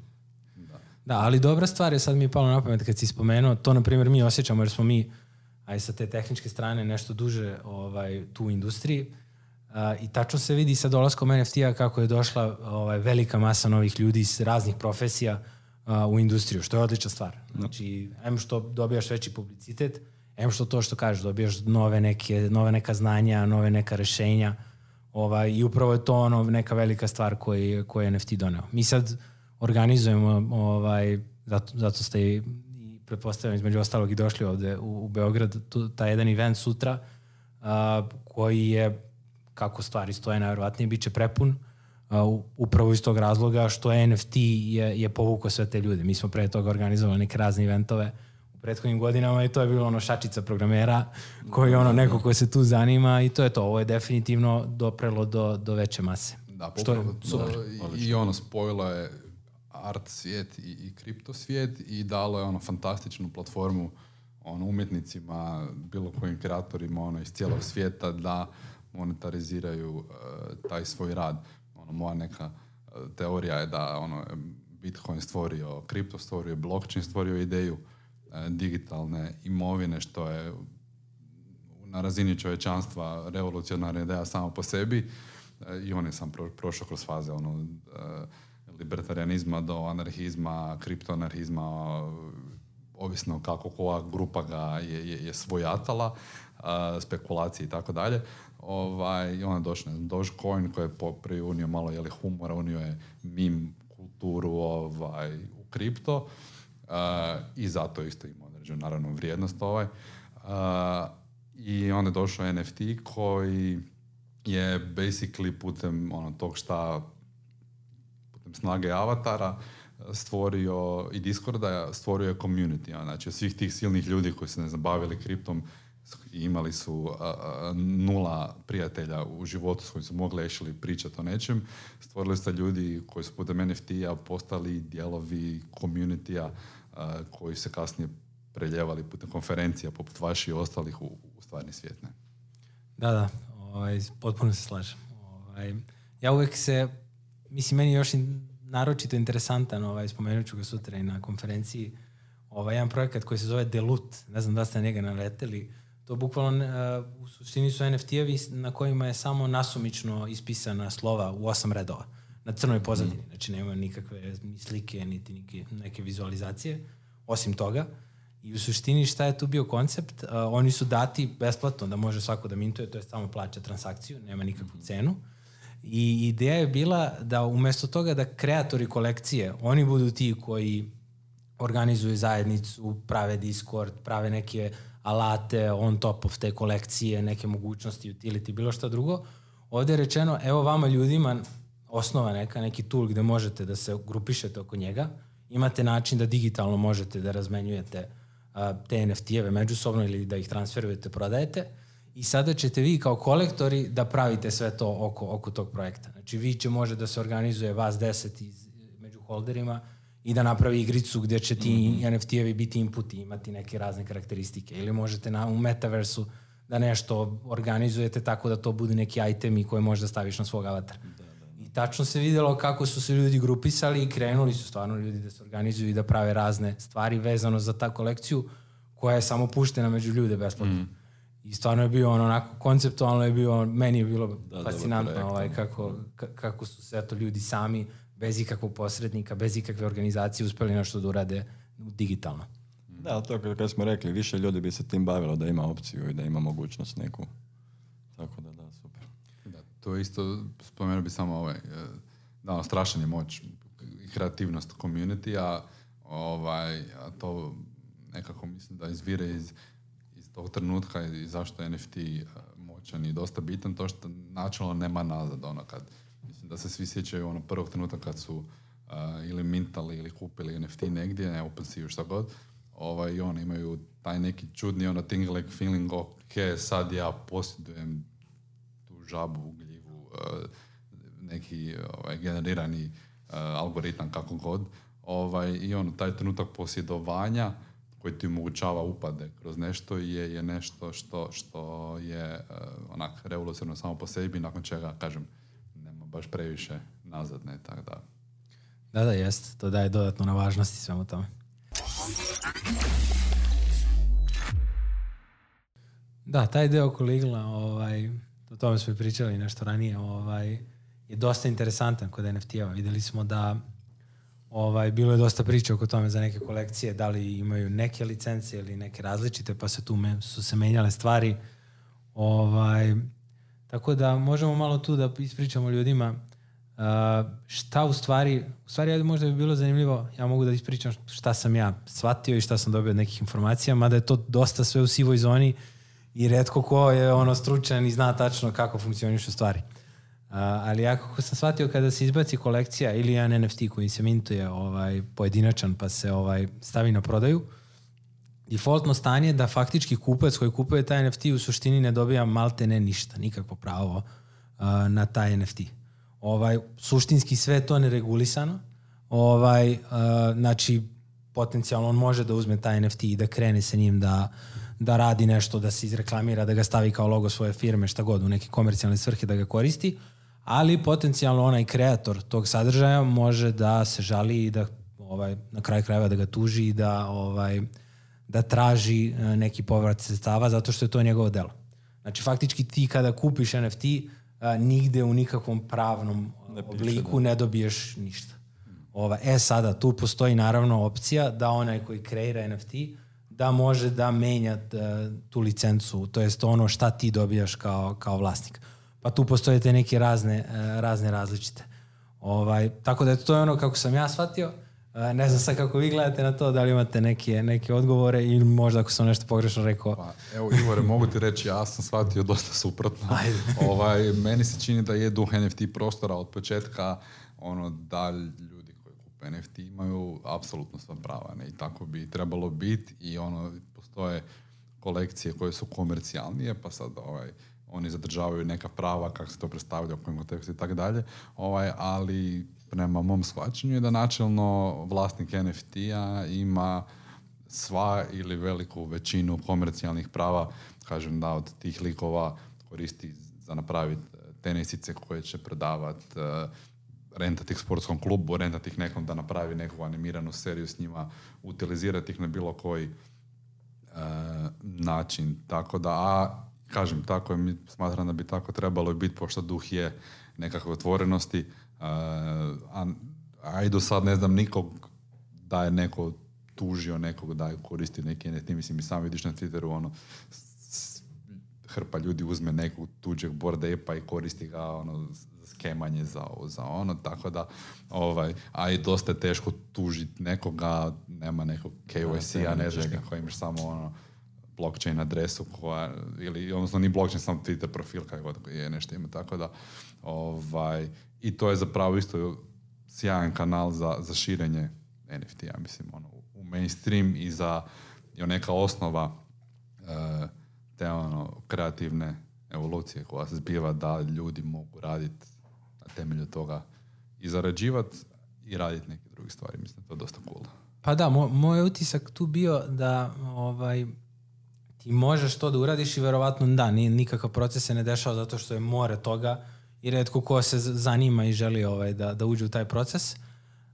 Da. da, ali dobra stvar je, sad mi je palo na pamet kad si spomenuo, to na primjer mi osjećamo jer smo mi, aj sa te tehničke strane, nešto duže ovaj, tu u industriji, I tačno se vidi sa dolaskom NFT-a kako je došla ovaj, velika masa novih ljudi iz raznih profesija uh, u industriju, što je odlična stvar. Znači, em što dobijaš veći publicitet, em što to što kažeš, dobijaš nove, neke, nove neka znanja, nove neka rešenja, Ovaj, I upravo je to ono neka velika stvar koji, koji je NFT doneo. Mi sad organizujemo, ovaj, zato, zato ste i, i pretpostavljam između ostalog i došli ovde u, u Beograd, tu, taj jedan event sutra, a, koji je kako stvari stoje, najverovatnije bit će prepun uh, upravo iz tog razloga što NFT je, je povukao sve te ljude. Mi smo pre toga organizovali neke razne eventove u prethodnim godinama i to je bilo ono šačica programera koji je ono neko ko se tu zanima i to je to. Ovo je definitivno doprelo do, do veće mase. Da, Što je super. to. I, I ono, spojilo je art svijet i, i kripto svijet i dalo je ono fantastičnu platformu ono, umjetnicima, bilo kojim kreatorima ono, iz cijelog svijeta da monetariziraju eh, taj svoj rad. Ono, moja neka eh, teorija je da ono, Bitcoin stvorio, kripto stvorio, blockchain stvorio ideju eh, digitalne imovine, što je na razini čovječanstva revolucionarna ideja samo po sebi E, i on je sam pro, prošao kroz faze ono, e, libertarianizma do anarhizma, kriptoanarhizma, ovisno kako koja grupa ga je, je, je svojatala, e, spekulacije i tako dalje. Ovaj, je došao ne znam, Dogecoin koji je po- prije unio malo jeli, humora, unio je mim kulturu ovaj, u kripto e, i zato isto ima određenu naravno vrijednost ovaj. E, I onda je došao NFT koji je basically putem ono, tog šta putem snage avatara stvorio i Discorda stvorio je community. Znači svih tih silnih ljudi koji se ne znam, bavili kriptom imali su a, a, nula prijatelja u životu s kojim su mogli actually pričati o nečem. Stvorili ste ljudi koji su putem NFT-a postali dijelovi community-a a, koji se kasnije preljevali putem konferencija poput vaših i ostalih u, u stvarni svijet. Ne? Da, da, ovaj, potpuno se slažem. Ovaj, ja uvek se, mislim, meni još i naročito interesantan, ovaj, spomenut ću ga sutra i na konferenciji, ovaj, jedan projekat koji se zove Delut, ne znam da ste na njega naleteli, to bukvalno uh, u suštini su NFT-evi na kojima je samo nasumično ispisana slova u osam redova na crnoj pozadini, znači nema nikakve ni slike, niti neke, neke vizualizacije, osim toga. I u suštini šta je tu bio koncept? Uh, oni su dati besplatno da može svako da mintuje, to je samo plaća transakciju, nema nikakvu cenu. I ideja je bila da umesto toga da kreatori kolekcije, oni budu ti koji organizuju zajednicu, prave Discord, prave neke alate on top of te kolekcije, neke mogućnosti, utility, bilo šta drugo. Ovde je rečeno, evo vama ljudima osnova neka, neki tool gde možete da se grupišete oko njega, imate način da digitalno možete da razmenjujete a, te NFT-eve međusobno ili da ih transferujete, prodajete i sada ćete vi kao kolektori da pravite sve to oko, oko tog projekta. Znači vi će može da se organizuje vas 10 iz, među holderima i da napravi igricu gdje će ti mm -hmm. NFT-evi biti inputi, imati neke razne karakteristike. Ili možete na, u metaversu da nešto organizujete tako da to budu neki itemi koje možda staviš na svog avatara. Da, da. I tačno se videlo kako su se ljudi grupisali i krenuli su stvarno ljudi da se organizuju i da prave razne stvari vezano za ta kolekciju koja je samo puštena među ljude besplatno. Mm. I stvarno je bio ono onako, konceptualno je bio, meni je bilo da, fascinantno projekt, ovaj, kako, kako su se eto ljudi sami bez ikakvog posrednika, bez ikakve organizacije uspeli nešto da urade digitalno. Da, to kako smo rekli, više ljudi bi se tim bavilo da ima opciju i da ima mogućnost neku. Tako da, da, super. Da, to isto, spomenuo bi samo ovaj, da, strašan je moć i kreativnost community, a, ovaj, a to nekako mislim da izvire iz, iz tog trenutka i zašto je NFT moćan i dosta bitan, to što načelno nema nazad, ono kad, da se svi sjećaju ono prvog trenutka kad su uh, ili mintali ili kupili NFT negdje, ne OpenSea šta god, ovaj, i oni imaju taj neki čudni ono tingling feeling, ok, sad ja posjedujem tu žabu gljivu, uh, neki ovaj, generirani uh, algoritam kako god, ovaj, i ono, taj trenutak posjedovanja koji ti omogućava upade kroz nešto je, je nešto što, što je uh, onak revolucionarno samo po sebi, nakon čega, kažem, baš previše nazad, ne, tako da. Da, da, jest. To daje dodatno na važnosti svemu tome. Da, taj deo oko Ligla, ovaj, o tome smo i pričali nešto ranije, ovaj, je dosta interesantan kod NFT-eva. Videli smo da ovaj, bilo je dosta priče oko tome za neke kolekcije, da li imaju neke licence ili neke različite, pa se tu me, su se menjale stvari. Ovaj, tako da možemo malo tu da ispričamo ljudima Uh, šta u stvari, u stvari možda bi bilo zanimljivo, ja mogu da ispričam šta sam ja shvatio i šta sam dobio od nekih informacija, mada je to dosta sve u sivoj zoni i redko ko je ono stručan i zna tačno kako funkcionišu stvari. Uh, ali ja kako sam shvatio kada se izbaci kolekcija ili jedan NFT koji se mintuje ovaj, pojedinačan pa se ovaj stavi na prodaju, defaultno stanje je da faktički kupac koji kupuje taj NFT u suštini ne dobija malte ne ništa, nikakvo pravo uh, na taj NFT. Ovaj, suštinski sve to neregulisano. Ovaj, uh, znači, potencijalno on može da uzme taj NFT i da krene sa njim da, da radi nešto, da se izreklamira, da ga stavi kao logo svoje firme, šta god, u neke komercijalne svrhe da ga koristi, ali potencijalno onaj kreator tog sadržaja može da se žali i da ovaj, na kraju krajeva da ga tuži i da ovaj, da traži e, neki povrat sredstava zato što je to njegovo delo. Znači faktički ti kada kupiš NFT a, nigde u nikakvom pravnom Ne piše, obliku ne dobiješ ništa. Ova, e sada, tu postoji naravno opcija da onaj koji kreira NFT da može da menja e, tu licencu, to jest ono šta ti dobijaš kao, kao vlasnik. Pa tu postoje te neke razne, e, razne različite. Ovaj, tako da eto, to je ono kako sam ja shvatio. E, ne znam sad kako vi gledate na to, da li imate neke, neke odgovore ili možda ako sam nešto pogrešno rekao. Pa, evo, Ivore, mogu ti reći, ja sam shvatio dosta suprotno. Ajde. ovaj, meni se čini da je duh NFT prostora od početka ono da ljudi koji kupe NFT imaju apsolutno sva prava. Ne? I tako bi trebalo biti i ono, postoje kolekcije koje su komercijalnije, pa sad ovaj, oni zadržavaju neka prava, kako se to predstavlja, u kojem kontekstu i tako dalje, ovaj, ali prema mom shvaćanju je da načelno vlasnik NFT-a ima sva ili veliku većinu komercijalnih prava, kažem da od tih likova koristi za napraviti tenisice koje će prodavati, rentati ih sportskom klubu, rentati ih nekom da napravi neku animiranu seriju s njima, utilizirati ih na bilo koji e, način. Tako da, a kažem, tako je, smatram da bi tako trebalo biti, pošto duh je nekakve otvorenosti, e, a, a i do sad ne znam nikog da je neko tužio nekog da je koristi neki NFT, mislim i sam vidiš na Twitteru ono hrpa ljudi uzme nekog tuđeg board ape-a i koristi ga ono za skemanje za ovo, za ono, tako da ovaj, a i dosta je teško tužiti nekoga, nema nekog KYC-a, ne znaš kako imaš samo ono blockchain adresu koja, ili odnosno ni blockchain, samo Twitter profil kako je nešto ima, tako da ovaj, i to je zapravo isto sjajan kanal za, za širenje NFT-a, mislim, ono, u mainstream i za i neka osnova e, te ono, kreativne evolucije koja se zbiva da ljudi mogu raditi na temelju toga i zarađivati i raditi neke druge stvari. Mislim, to je dosta cool. Pa da, mo, moj utisak tu bio da ovaj, ti možeš to da uradiš i verovatno da, ni, nikakav proces se ne dešava zato što je more toga i redko ko se zanima i želi ovaj, da, da uđe u taj proces.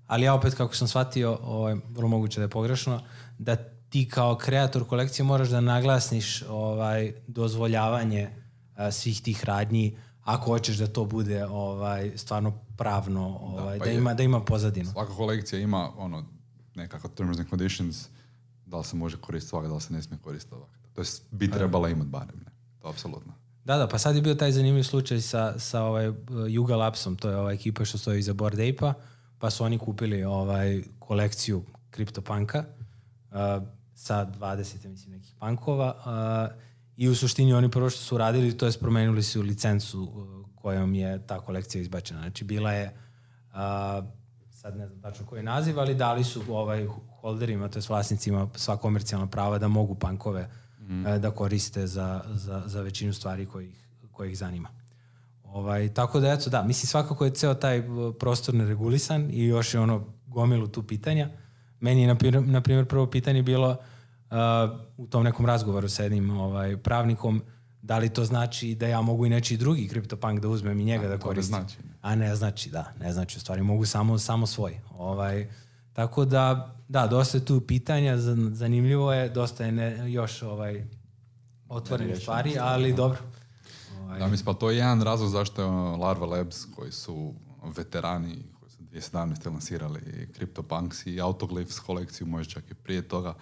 Ali ja opet kako sam shvatio, ovaj, vrlo moguće da je pogrešno, da ti kao kreator kolekcije moraš da naglasniš ovaj, dozvoljavanje a, svih tih radnji ako hoćeš da to bude ovaj stvarno pravno ovaj da, pa da je. ima da ima pozadinu. Svaka kolekcija ima ono nekako terms and conditions da li se može koristiti svaka, da li se ne smije koristiti ovako. To jest, bi trebala imati barem, ne. To apsolutno. Da, da, pa sad je bio taj zanimljiv slučaj sa, sa ovaj uh, Yuga Labsom, to je ova ekipa što stoji iza Bored Ape-a, pa su oni kupili ovaj kolekciju CryptoPunka uh, sa 20, mislim, nekih punkova uh, i u suštini oni prvo što su uradili, to je promenili su licencu uh, kojom je ta kolekcija izbačena. Znači, bila je uh, sad ne znam tačno koji naziv, ali dali su ovaj holderima, to je vlasnicima sva komercijalna prava da mogu punkove mm. da koriste za, za, za većinu stvari kojih, kojih zanima. Ovaj, tako da, eto, da, mislim svakako je ceo taj uh, prostor neregulisan i još je ono gomilu tu pitanja. Meni je, na, primjer- prvo pitanje bilo uh, u tom nekom razgovoru sa jednim ovaj, pravnikom, da li to znači da ja mogu i nečiji drugi CryptoPunk da uzmem i njega da, to ne koristim? znači. A ne znači, da, ne znači, u stvari mogu samo, samo svoj. Ovaj, tako da, da, dosta je tu pitanja, zan- zanimljivo je, dosta je ne, još ovaj, otvorene stvari, ali dobro. Ovaj, Da, mislim, pa to je jedan razlog zašto je Larva Labs, koji su veterani, koji su 2017. lansirali CryptoPunks i Autoglyphs kolekciju, možda čak i prije toga,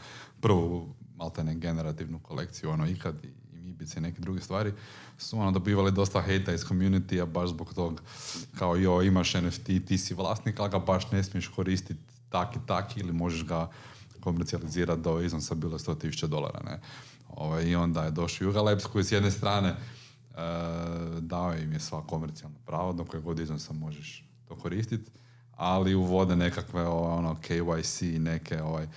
prvu maltene generativnu kolekciju, ono ikad i, i Mibice i neke druge stvari, su ono dobivali dosta hejta iz community-a baš zbog tog, kao jo, imaš NFT, ti si vlasnik, ali ga baš ne smiješ koristiti tak i tak ili možeš ga komercijalizirati do iznosa bilo 100.000 dolara, ne. Ovaj, I onda je došao Juga Labs koji s jedne strane uh, dao im je sva komercijalna prava, do koje god iznosa možeš to koristiti, ali uvode nekakve ono, KYC, neke ovaj,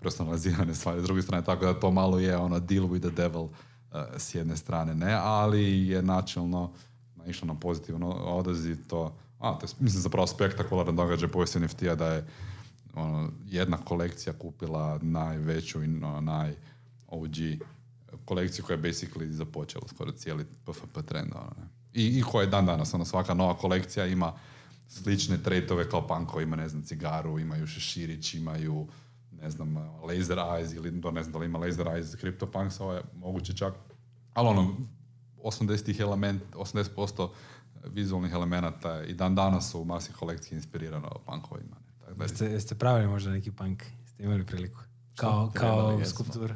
personalizirane stvari s druge strane, tako da to malo je ono deal with the devil uh, s jedne strane, ne, ali je načelno naišlo na pozitivan odaziv to, a, to je, mislim, zapravo spektakularan događaj povijesti NFT-a da je ono, jedna kolekcija kupila najveću i no, naj OG kolekciju koja je basically započela skoro cijeli PFP trend. Ono, ne. I, I koja je dan danas, ono, svaka nova kolekcija ima slične tretove kao panko, ima, ne znam, cigaru, imaju šeširić, imaju ne znam, Laser Eyes ili to ne znam da li ima Laser Eyes CryptoPunks, ovo je moguće čak, ali ono, 80 element, 80% vizualnih elemenata i dan danas su u masi kolekcije inspirirano punkovima. Da, Jeste, jeste pravili možda neki punk? Jeste imali priliku? Kao, kao skulptura?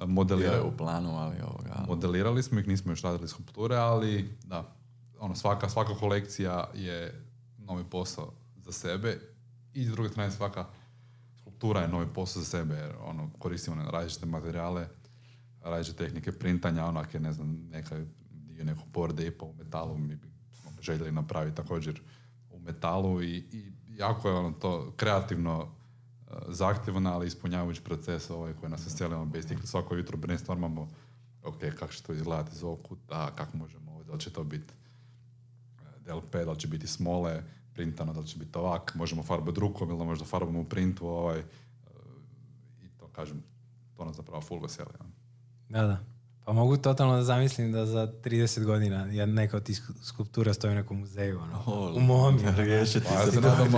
Je modelirali, u planu, ali ovoga... modelirali smo ih, nismo još radili skulpture, ali da, ono, svaka, svaka kolekcija je novi posao za sebe i s druge strane svaka skulptura je novi posao za sebe, jer ono, koristimo ne, različite materijale, različite tehnike printanja, onak je, ne znam, neka dio nekog board ape u metalu, mi bi željeli napraviti također u metalu i, i jako je ono to kreativno uh, zahtjevno, ali ispunjavajući proces ovaj koji nas veselimo, basically svako jutro brainstormamo ok, kako će to izgledati iz ovog kuta, kako možemo ovo, da li će to biti eh, DLP, da li će biti smole, printano, da li će biti ovak, možemo farbati rukom ili možda farbamo u printu, ovaj, eh, i to kažem, to nas zapravo full veseli. Da, da. Pa mogu totalno da zamislim da za 30 godina jedna neka od tih sku- skulptura stoji u nekom muzeju, ono, u mom. Riješiti Pa ja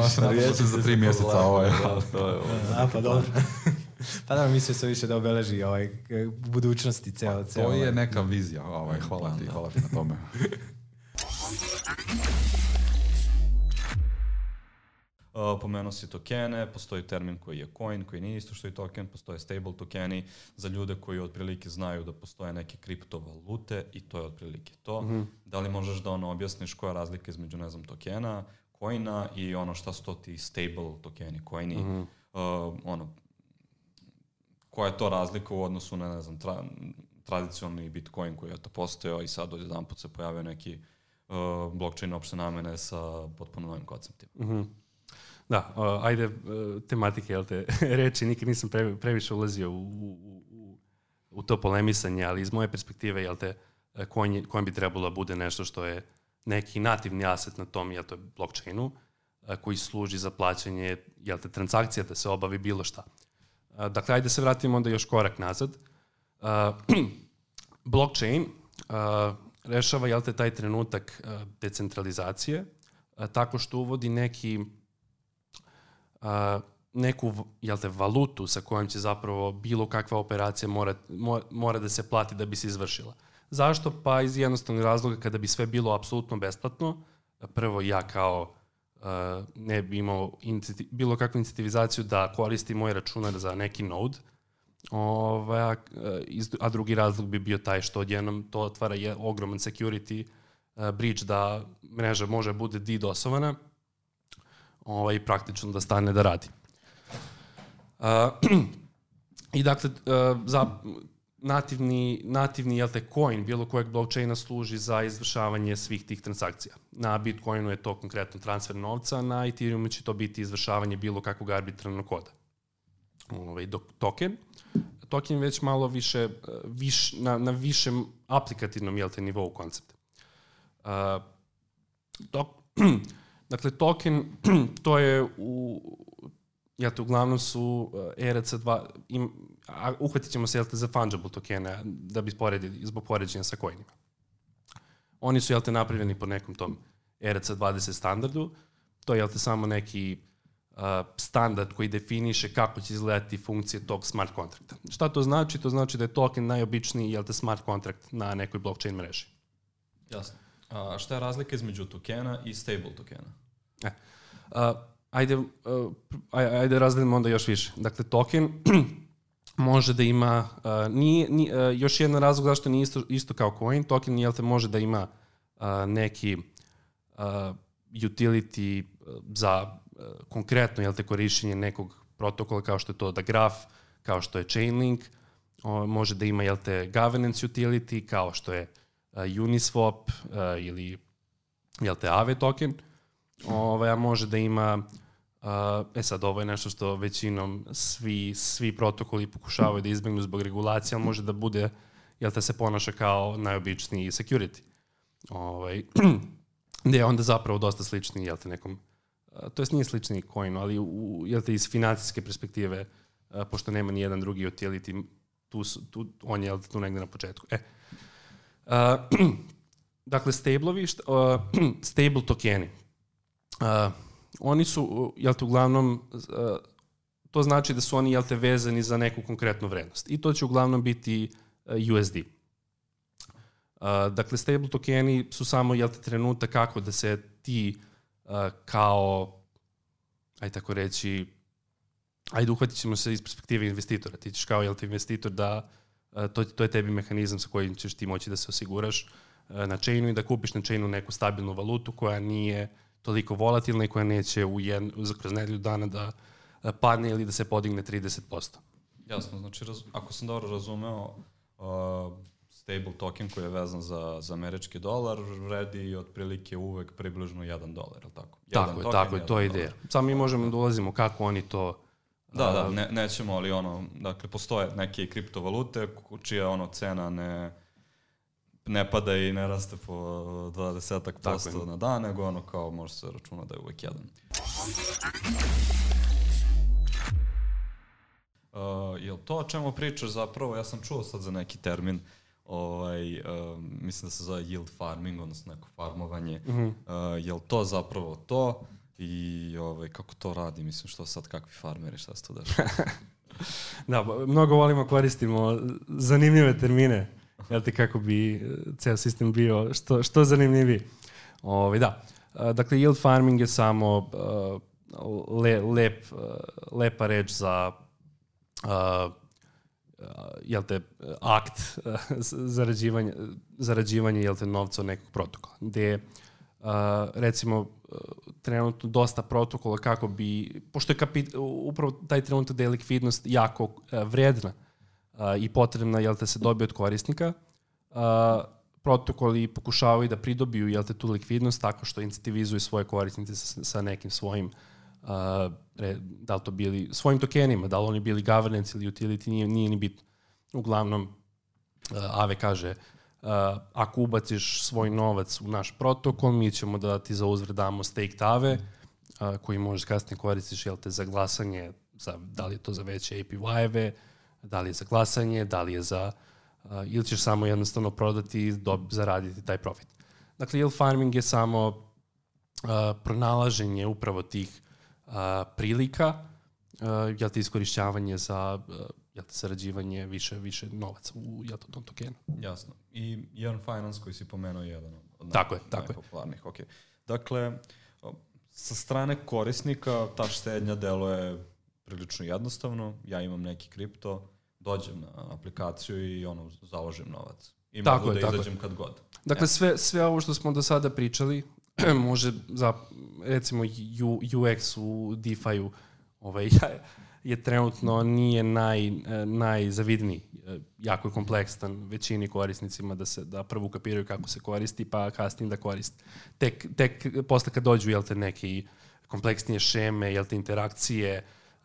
se ja da će za tri mjeseca ovaj. to je ovo. A, pa dobro. pa da, mislio sam više da obeleži ovaj, budućnosti ceo, ceo. To je ovaj. neka vizija, ovaj, hvala ti, hvala ti na tome. Uh, pomenuo si tokene, postoji termin koji je coin, koji nije isto što i token, postoje stable tokeni za ljude koji otprilike znaju da postoje neke kriptovalute i to je otprilike to. Mhm. Da li možeš da ono objasniš koja je razlika između, ne znam, tokena, coina i ono šta su to ti stable tokeni, coini, Mhm. uh, ono, koja je to razlika u odnosu na, ne znam, tra, tradicionalni Bitcoin koji je to postojao i sad od jedan put se pojavio neki uh, blockchain opšte namene sa potpuno novim konceptima. Mhm. Da, uh, ajde, uh, tematike, jel te, reči, nikad nisam pre, previše ulazio u, u, u, u to polemisanje, ali iz moje perspektive, jel te, coin, je- coin bi trebalo da bude nešto što je neki nativni aset na tom, jel te, blockchainu, uh, koji služi za plaćanje, jel te, transakcija da se obavi bilo šta. Dakle, ajde se vratimo onda još korak nazad. Blockchain rešava, jel te, taj trenutak decentralizacije, tako što uvodi neki a, neku jel te, valutu sa kojom će zapravo bilo kakva operacija mora, mora, mora da se plati da bi se izvršila. Zašto? Pa iz jednostavnog razloga kada bi sve bilo apsolutno besplatno, prvo ja kao a, ne bi imao inciti- bilo kakvu incentivizaciju da koristim moj računar za neki node, Ovaj, a, a drugi razlog bi bio taj što odjednom to otvara je ogroman security breach da mreža može bude DDoS-ovana ovaj, praktično da stane da radi. Uh, I dakle, uh, za nativni, nativni jel te, coin bilo kojeg blockchaina služi za izvršavanje svih tih transakcija. Na Bitcoinu je to konkretno transfer novca, na Ethereumu će to biti izvršavanje bilo kakvog arbitrarnog koda. Ovaj, dok token, token je već malo više, viš, na, na višem aplikativnom jel te, nivou koncepta. Uh, tok, dakle, token, to je u, jel te, uglavnom su uh, ERC2, im, a uhvatit ćemo se, jel te, za fungible tokene, da bi poredili, zbog poređenja sa coinima. Oni su, jel te, napravljeni po nekom tom ERC20 standardu, to je, jel te, samo neki standard koji definiše kako će izgledati funkcije tog smart kontrakta. Šta to znači? To znači da je token najobičniji, jel te, smart kontrakt na nekoj blockchain mreži. Jasno. A šta je razlika između tokena i stable tokena? E, a, ajde, uh, aj- ajde razdelimo onda još više. Dakle, token može da ima, uh, nije, ni, uh, još jedan razlog zašto nije isto, isto kao coin, token jel te može da ima uh, neki uh, utility za uh, konkretno jel te korišćenje nekog protokola kao što je to da graf, kao što je Chainlink, o, može da ima jel te governance utility kao što je Uniswap uh, ili jel te Aave token, ovaj, a može da ima Uh, e sad, ovo je nešto što većinom svi, svi protokoli pokušavaju da izbegnu zbog regulacije, ali može da bude, jel te se ponaša kao najobičniji security. Ovaj, gde je onda zapravo dosta slični, jel te nekom, to jest nije slični coinu, ali u, jel te iz financijske perspektive, pošto nema ni jedan drugi utility, tu, tu, on je jel te tu negde na početku. E, uh, dakle, stablovi, uh, stable tokeni. Uh, oni su, uh, jel te, uglavnom, uh, to znači da su oni, jel te, vezani za neku konkretnu vrednost. I to će uglavnom biti uh, USD. Uh, dakle, stable tokeni su samo, jel te, trenutak kako da se ti uh, kao, aj tako reći, ajde uhvatit ćemo se iz perspektive investitora. Ti ćeš kao, jel te, investitor da, to, to je tebi mehanizam sa kojim ćeš ti moći da se osiguraš uh, na chainu i da kupiš na chainu neku stabilnu valutu koja nije toliko volatilna i koja neće u jednu, za kroz nedelju dana da uh, padne ili da se podigne 30%. Jasno, znači raz, ako sam dobro razumeo, uh, stable token koji je vezan za, za američki dolar vredi otprilike uvek približno 1 dolar, je li tako? Jedan Tako je, token, tako je, to je ideja. dolar. Samo mi možemo da ulazimo kako oni to... Da, da, ne, nećemo, ali ono, dakle, postoje neke kriptovalute čija ono cena ne, ne pada i ne raste po 20 Tako posto na dan, nego ono kao može se računa da je uvek jedan. Uh, jel to o čemu pričaš zapravo, ja sam čuo sad za neki termin, ovaj, uh, mislim da se zove yield farming, odnosno neko farmovanje. Mhm. Uh, jel to zapravo to i ovaj, kako to radi, mislim što sad kakvi farmeri, šta se to dešava? Da, mnogo volimo koristimo zanimljive termine, jel te, kako bi e, ceo sistem bio što, što zanimljiviji. Ove, da, E, dakle, yield farming je samo uh, le, lep, lepa reč za uh, jel te, akt zarađivanja, zarađivanja jel te, novca od nekog protokola, gde uh, recimo uh, trenutno dosta protokola kako bi, pošto je kapit, upravo taj trenutak da je likvidnost jako uh, vredna uh, i potrebna jel te, se dobije od korisnika, uh, protokoli pokušavaju da pridobiju jel te, tu likvidnost tako što incentivizuju svoje korisnice sa, sa nekim svojim uh, re, da li to bili svojim tokenima, da li oni bili governance ili utility, nije, nije ni bitno. Uglavnom, uh, Ave kaže, uh, ako ubaciš svoj novac u naš protokol, mi ćemo da ti za uzvrat damo staked Ave, uh, koji možeš kasnije koristiš jel te, za glasanje, za, da li je to za veće APY-eve, da li je za glasanje, da li je za uh, ili ćeš samo jednostavno prodati i dob, zaraditi taj profit. Dakle, yield farming je samo uh, pronalaženje upravo tih uh, prilika, uh, jel te iskorišćavanje za uh, jel te sarađivanje više više novaca u jel tom tokenu. Jasno. I Yearn Finance koji si pomenuo je jedan od Tako je, tako je. najpopularnijih. Okay. Dakle, sa strane korisnika ta štednja deluje prilično jednostavno. Ja imam neki kripto, dođem na aplikaciju i ono, založim novac. I Tako mogu je, da tako je. izađem kad god. Dakle, sve, sve ovo što smo do sada pričali, može za, recimo, UX u DeFi-u ovaj, je trenutno nije naj, eh, najzavidniji. Eh, Jako je kompleksan većini korisnicima da se da prvo ukapiraju kako se koristi, pa kasnije da koriste. Tek, tek posle kad dođu, jel te, neki kompleksnije šeme, jel te, interakcije,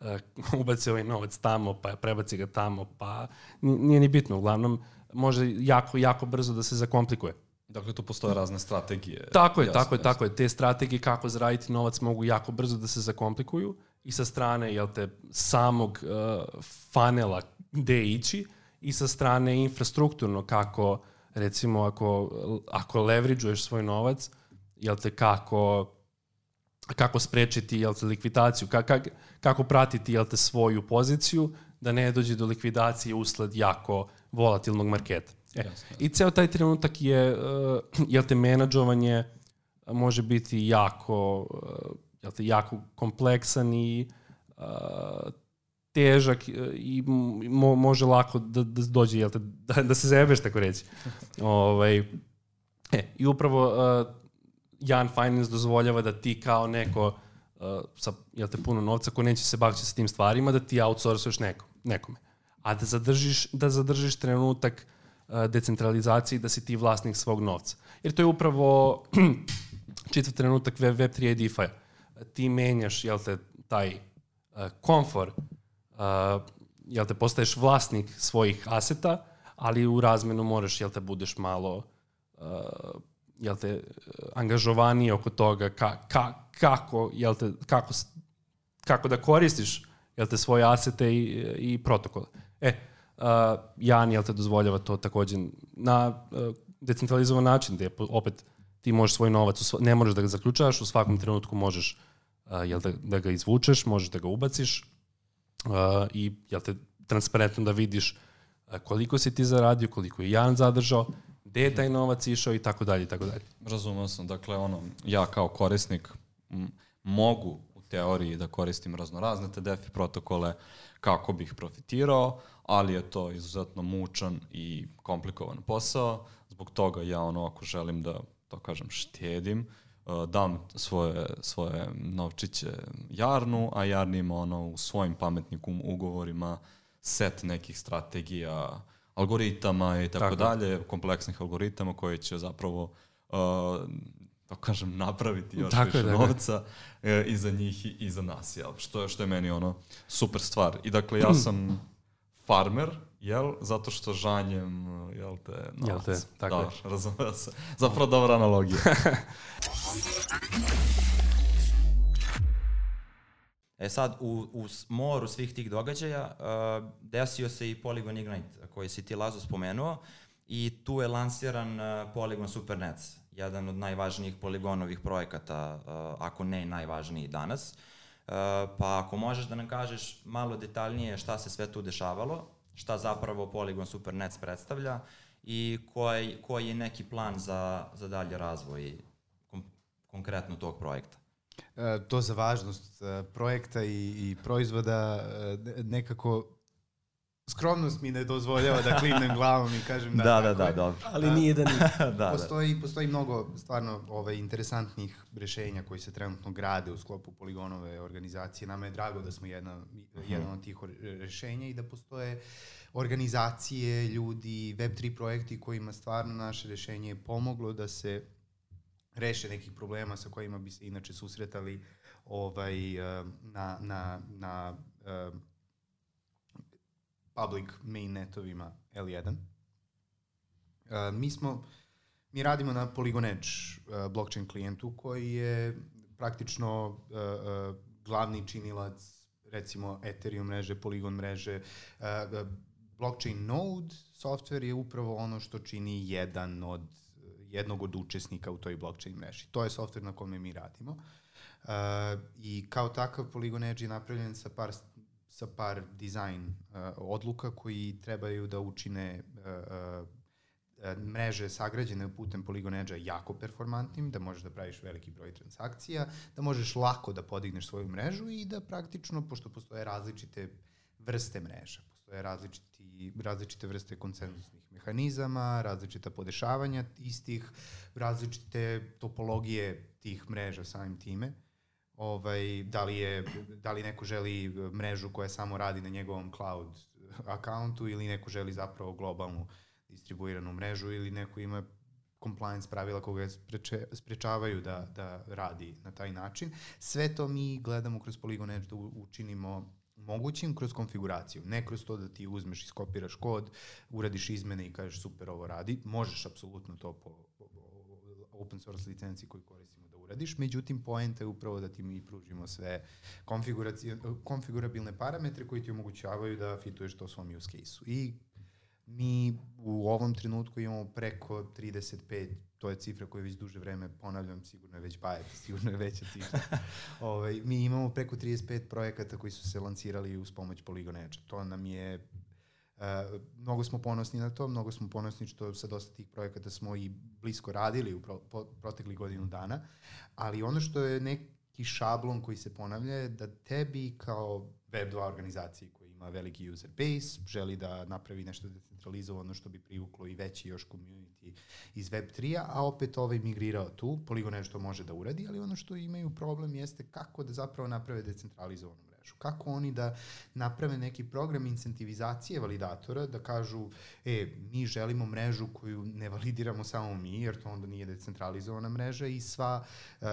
uh, ubaci ovaj novac tamo, pa prebaci ga tamo, pa ni- nije ni bitno. Uglavnom, može jako, jako brzo da se zakomplikuje. Dakle, tu postoje razne strategije. Tako je, Jasno, tako je, jasno. tako je. Te strategije kako zaraditi novac mogu jako brzo da se zakomplikuju i sa strane jel te, samog uh, funnela gde ići i sa strane infrastrukturno kako recimo ako, ako leverageuješ svoj novac, jel te kako kako sprečiti jel te, likvidaciju, ka, ka, kako pratiti jel te, svoju poziciju da ne dođe do likvidacije usled jako volatilnog marketa. E, I ceo taj trenutak je, uh, jel te, menadžovanje može biti jako, uh, jel te, jako kompleksan i uh, težak uh, i mo, može lako da, da dođe, jel te, da, da se zebeš, tako reći. ovaj, e, I upravo uh, Jan Finance dozvoljava da ti kao neko uh, sa jel te, puno novca ko neće se baviti sa tim stvarima, da ti outsourcuješ neko, nekome. a da zadržiš, da zadržiš trenutak uh, decentralizacije da si ti vlasnik svog novca. Jer to je upravo čitav trenutak web, Web3 i DeFi. Ti menjaš, jel te, taj uh, komfor, uh, jel te, postaješ vlasnik svojih aseta, ali u razmenu moraš, jel te, budeš malo uh, jel te, angažovaniji oko toga ka, ka, kako, jel te, kako, kako da koristiš jel te, svoje asete i, i protokole. E, uh, Jan, jel te, dozvoljava to takođe na uh, decentralizovan način, gde opet ti možeš svoj novac, ne možeš da ga zaključavaš, u svakom trenutku možeš uh, jel da, da ga izvučeš, možeš da ga ubaciš uh, i jel te, transparentno da vidiš uh, koliko si ti zaradio, koliko je Jan zadržao, gde je taj novac išao i tako dalje i tako dalje. Razumeo sam, dakle, ono, ja kao korisnik mogu u teoriji da koristim raznorazne TDF protokole kako bih profitirao, ali je to izuzetno mučan i komplikovan posao. Zbog toga ja ono, ako želim da, to kažem, štedim, uh, dam svoje, svoje novčiće Jarnu, a Jarn ima ono u svojim pametnim kum- ugovorima set nekih strategija, algoritama i tako, Tako. dalje, kompleksnih algoritama koji će zapravo uh, da kažem, napraviti još Tako više je, tako je. novca e, i za njih i, i za nas, jel? Što, je- što je meni ono super stvar. I dakle, ja sam farmer, jel? Zato što žanjem, jel te, novac. Jel te, tako da, je. razumeo se. Zapravo dobra analogija. E sad, u, u moru svih tih događaja uh, desio se i Polygon Ignite, koji si ti Lazo spomenuo, i tu je lansiran uh, Polygon Supernets, jedan od najvažnijih poligonovih projekata, uh, ako ne najvažniji danas. Uh, pa ako možeš da nam kažeš malo detaljnije šta se sve tu dešavalo, šta zapravo Polygon Supernets predstavlja i koji, koji je neki plan za, za dalje razvoj kom, konkretno tog projekta. E, to za važnost e, projekta i, i proizvoda e, ne- nekako skromnost mi ne dozvoljava da klimnem glavom i kažem da. Da, da, da, dobro. Ali nije da nije. da, da. postoji, postoji mnogo stvarno ovaj, interesantnih rešenja koji se trenutno grade u sklopu poligonove organizacije. Nama je drago da smo jedna, jedan od tih rešenja i da postoje organizacije, ljudi, Web3 projekti kojima stvarno naše rešenje je pomoglo da se reše nekih problema sa kojima bi se inače susretali ovaj, eh, na, na, na eh, public mainnetovima L1. Uh, mi smo, mi radimo na Polygon Edge uh, blockchain klijentu koji je praktično uh, uh, glavni činilac recimo Ethereum mreže, Polygon mreže. Uh, uh, blockchain node software je upravo ono što čini jedan od jednog od učesnika u toj blockchain mreži. To je software na kome mi radimo. Uh, I kao takav Polygon Edge je napravljen sa par sa par dizajn uh, odluka koji trebaju da učine uh, uh, mreže sagrađene putem Polygon Edge-a jako performantnim, da možeš da praviš veliki broj transakcija, da možeš lako da podigneš svoju mrežu i da praktično, pošto postoje različite vrste mreža, postoje različiti, različite vrste konsensusnih mehanizama, različita podešavanja istih, različite topologije tih mreža samim time, ovaj, da, li je, da li neko želi mrežu koja samo radi na njegovom cloud akauntu ili neko želi zapravo globalnu distribuiranu mrežu ili neko ima compliance pravila koga spreče, sprečavaju da, da radi na taj način. Sve to mi gledamo kroz Polygon Edge da učinimo mogućim kroz konfiguraciju. Ne kroz to da ti uzmeš i skopiraš kod, uradiš izmene i kažeš super ovo radi. Možeš apsolutno to po, po, po open source licenciji koju koristimo uradiš, međutim poenta je upravo da ti mi pružimo sve konfigurabilne parametre koji ti omogućavaju da fituješ to svom use case-u. I mi u ovom trenutku imamo preko 35, to je cifra koju već duže vreme ponavljam, sigurno je već bajet, sigurno je veća cifra. ovaj, mi imamo preko 35 projekata koji su se lancirali uz pomoć Polygon Edge. To nam je Uh, mnogo smo ponosni na to, mnogo smo ponosni što sa dosta tih projekata smo i blisko radili u pro, po, proteklih godinu dana, ali ono što je neki šablon koji se ponavlja je da tebi kao Web2 organizaciji koja ima veliki user base, želi da napravi nešto decentralizovano što bi privuklo i veći još community iz Web3-a, a opet ovaj migrirao tu, Polygon nešto može da uradi, ali ono što imaju problem jeste kako da zapravo naprave decentralizovanu mrežu. Kako oni da naprave neki program incentivizacije validatora, da kažu, e, mi želimo mrežu koju ne validiramo samo mi, jer to onda nije decentralizovana mreža i sva uh,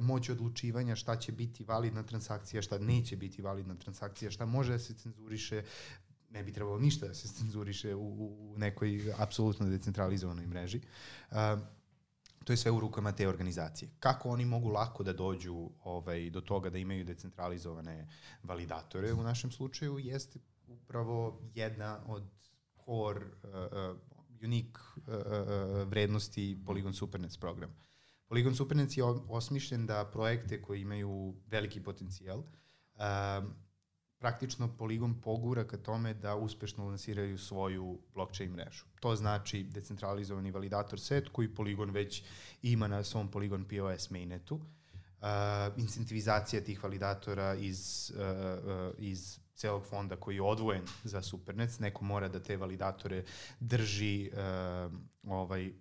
moć odlučivanja šta će biti validna transakcija, šta neće biti validna transakcija, šta može da se cenzuriše, ne bi trebalo ništa da se cenzuriše u, u nekoj apsolutno decentralizovanoj mreži. Uh, to je sve u rukama te organizacije. Kako oni mogu lako da dođu ovaj, do toga da imaju decentralizovane validatore u našem slučaju jeste upravo jedna od core uh, unique uh, uh, vrednosti Polygon Supernets program. Polygon Supernets je osmišljen da projekte koji imaju veliki potencijal praktično Polygon pogura ka tome da uspešno lansiraju svoju blockchain mrežu. To znači decentralizovani validator set koji Polygon već ima na svom Polygon POS mainnetu, uh, incentivizacija tih validatora iz, uh, uh, iz celog fonda koji je odvojen za Supernets, neko mora da te validatore drži uh, ovaj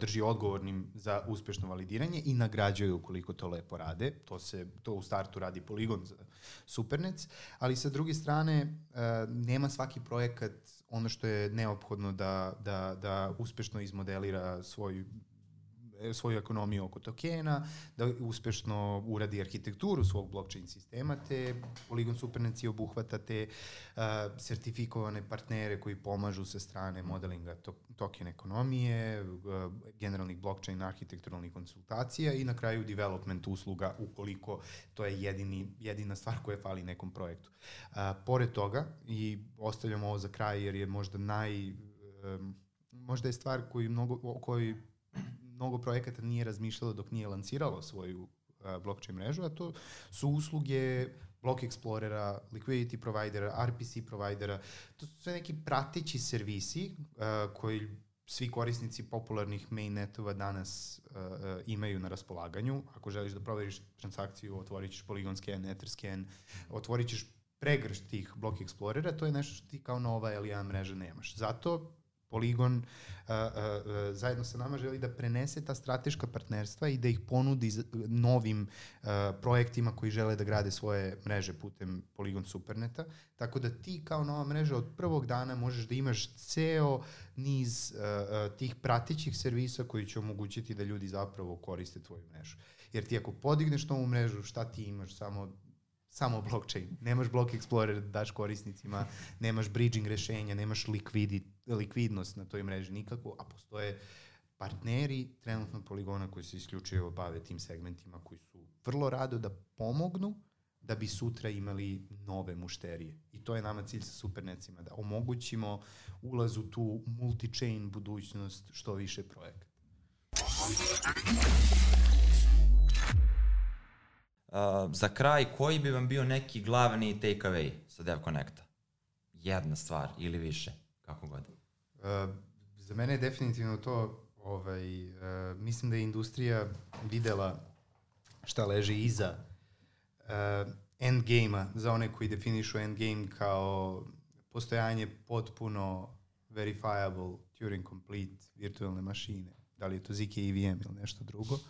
drži odgovornim za uspešno validiranje i nagrađuje ukoliko to lepo rade. To se to u startu radi Polygon za Supernets, ali sa druge strane nema svaki projekat ono što je neophodno da, da, da uspešno izmodelira svoj svoju ekonomiju oko tokena, da uspešno uradi arhitekturu svog blockchain sistema, te Polygon Supernetsi obuhvata te uh, sertifikovane partnere koji pomažu sa strane modelinga to, token ekonomije, uh, generalnih blockchain arhitekturalnih konsultacija i na kraju development usluga ukoliko to je jedini, jedina stvar koja fali nekom projektu. Uh, pored toga, i ostavljamo ovo za kraj jer je možda naj... Um, možda je stvar koju mnogo, o kojoj mnogo projekata nije razmišljalo dok nije lanciralo svoju uh, blockchain mrežu, a to su usluge Block Explorera, Liquidity Providera, RPC Providera. To su sve neki prateći servisi uh, koji svi korisnici popularnih mainnetova danas uh, imaju na raspolaganju. Ako želiš da proveriš transakciju, otvorit ćeš Polygon Scan, Etherscan, otvorit ćeš pregrš tih Block Explorera, to je nešto što ti kao nova L1 mreža nemaš. Zato Poligon uh, uh, zajedno sa nama želi da prenese ta strateška partnerstva i da ih ponudi novim uh, projektima koji žele da grade svoje mreže putem Poligon Superneta. Tako da ti kao nova mreža od prvog dana možeš da imaš ceo niz uh, uh, tih pratećih servisa koji će omogućiti da ljudi zapravo koriste tvoju mrežu. Jer ti ako podigneš novu mrežu, šta ti imaš? Samo samo blockchain. Nemaš block explorer da daš korisnicima, nemaš bridging rešenja, nemaš likvidi, likvidnost na toj mreži nikako, a postoje partneri trenutno poligona koji se isključivo bave tim segmentima koji su vrlo rado da pomognu da bi sutra imali nove mušterije. I to je nama cilj sa Supernecima, da omogućimo ulaz u tu multi-chain budućnost što više projekata. Uh, za kraj, koji bi vam bio neki glavni take-away sa Dev Connecta? Jedna stvar ili više, kako god. Za mene je definitivno to, ovaj, uh, mislim da je industrija videla šta leži iza uh, endgame-a, za one koji definišu endgame kao postojanje potpuno verifiable Turing complete virtualne mašine, da li je to ZK EVM ili nešto drugo. Uh,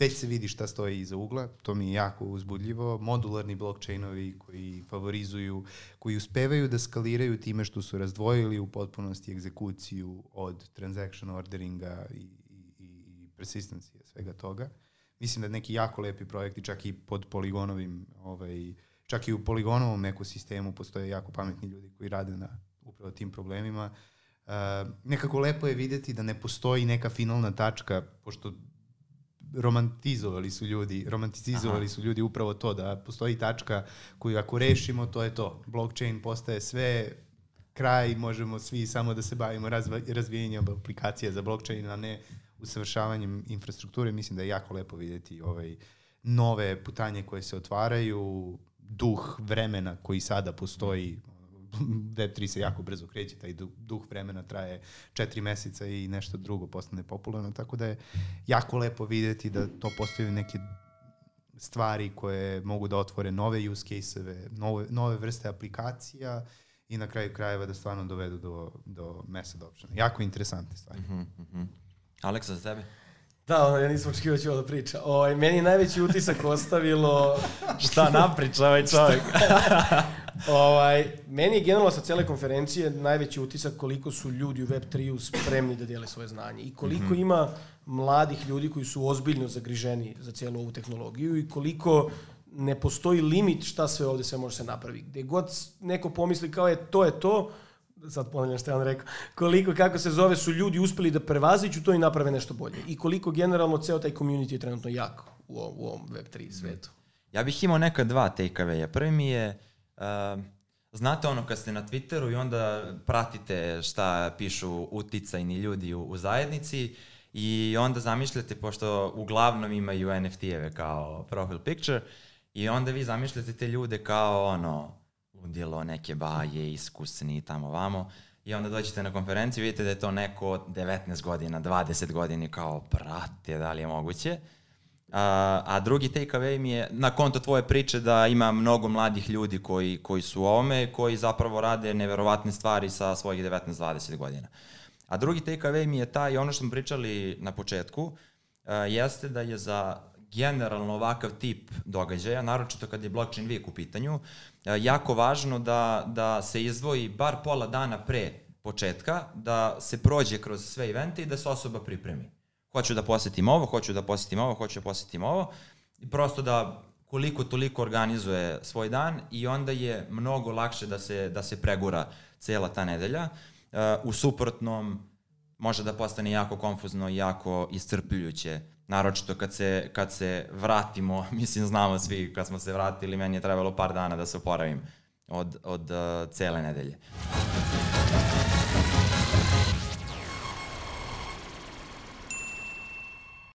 već se vidi šta stoji iza ugla, to mi je jako uzbudljivo. Modularni blockchainovi koji favorizuju, koji uspevaju da skaliraju time što su razdvojili u potpunosti egzekuciju od transaction orderinga i, i, i persistencije svega toga. Mislim da neki jako lepi projekti, čak i pod poligonovim, ovaj, čak i u poligonovom ekosistemu postoje jako pametni ljudi koji rade na upravo tim problemima. Uh, nekako lepo je videti da ne postoji neka finalna tačka, pošto romantizovali su ljudi, romantizovali Aha. su ljudi upravo to da postoji tačka koju ako rešimo to je to. Blockchain postaje sve kraj, možemo svi samo da se bavimo razva, razvijenjem aplikacija za blockchain, a ne usavršavanjem infrastrukture. Mislim da je jako lepo videti ovaj nove putanje koje se otvaraju, duh vremena koji sada postoji Web3 se jako brzo kreće, taj duh vremena traje četiri meseca i nešto drugo postane popularno, tako da je jako lepo videti da to postaju neke stvari koje mogu da otvore nove use case-eve, nove, nove vrste aplikacija i na kraju krajeva da stvarno dovedu do, do mass adoption. Jako interesantne stvari. Mm -hmm. Aleksa, za tebe? Da, ono, ja nisam očekivao da će ovo da priča. Ovaj, meni je najveći utisak ostavilo... Šta napriča ovaj čovjek? ovaj, meni je generalno sa cele konferencije najveći utisak koliko su ljudi u Web3-u spremni da dijele svoje znanje i koliko Mhm. ima mladih ljudi koji su ozbiljno zagriženi za cijelu ovu tehnologiju i koliko ne postoji limit šta sve ovde sve može se napraviti. Gde god neko pomisli kao je to je to, sad ponavljam što je on rekao, koliko, kako se zove, su ljudi uspeli da prevaziću to i naprave nešto bolje. I koliko generalno ceo taj community je trenutno jak u ovom, u ovom Web3 svetu. Ja bih imao neka dva take away Prvi mi je, uh, znate ono kad ste na Twitteru i onda pratite šta pišu uticajni ljudi u, u zajednici i onda zamišljate, pošto uglavnom imaju NFT-eve kao profile picture, i onda vi zamišljate te ljude kao ono, ludilo, neke baje, iskusni tamo vamo, i onda dođete na konferenciju i vidite da je to neko od 19 godina, 20 godina kao, brate, da li je moguće? A, a drugi takeaway mi je, na konto tvoje priče, da ima mnogo mladih ljudi koji, koji su u ovome, koji zapravo rade neverovatne stvari sa svojih 19-20 godina. A drugi takeaway mi je taj, ono što smo pričali na početku, a, jeste da je za generalno ovakav tip događaja, naročito kad je blockchain week u pitanju, a, jako važno da, da se izdvoji bar pola dana pre početka, da se prođe kroz sve evente i da se osoba pripremi hoću da posetim ovo, hoću da posetim ovo, hoću da posetim ovo. I prosto da koliko toliko organizuje svoj dan i onda je mnogo lakše da se, da se pregura cela ta nedelja. Uh, u suprotnom može da postane jako konfuzno i jako iscrpljujuće. Naročito kad se, kad se vratimo, mislim znamo svi kad smo se vratili, meni je trebalo par dana da se oporavim od, od uh, cele nedelje.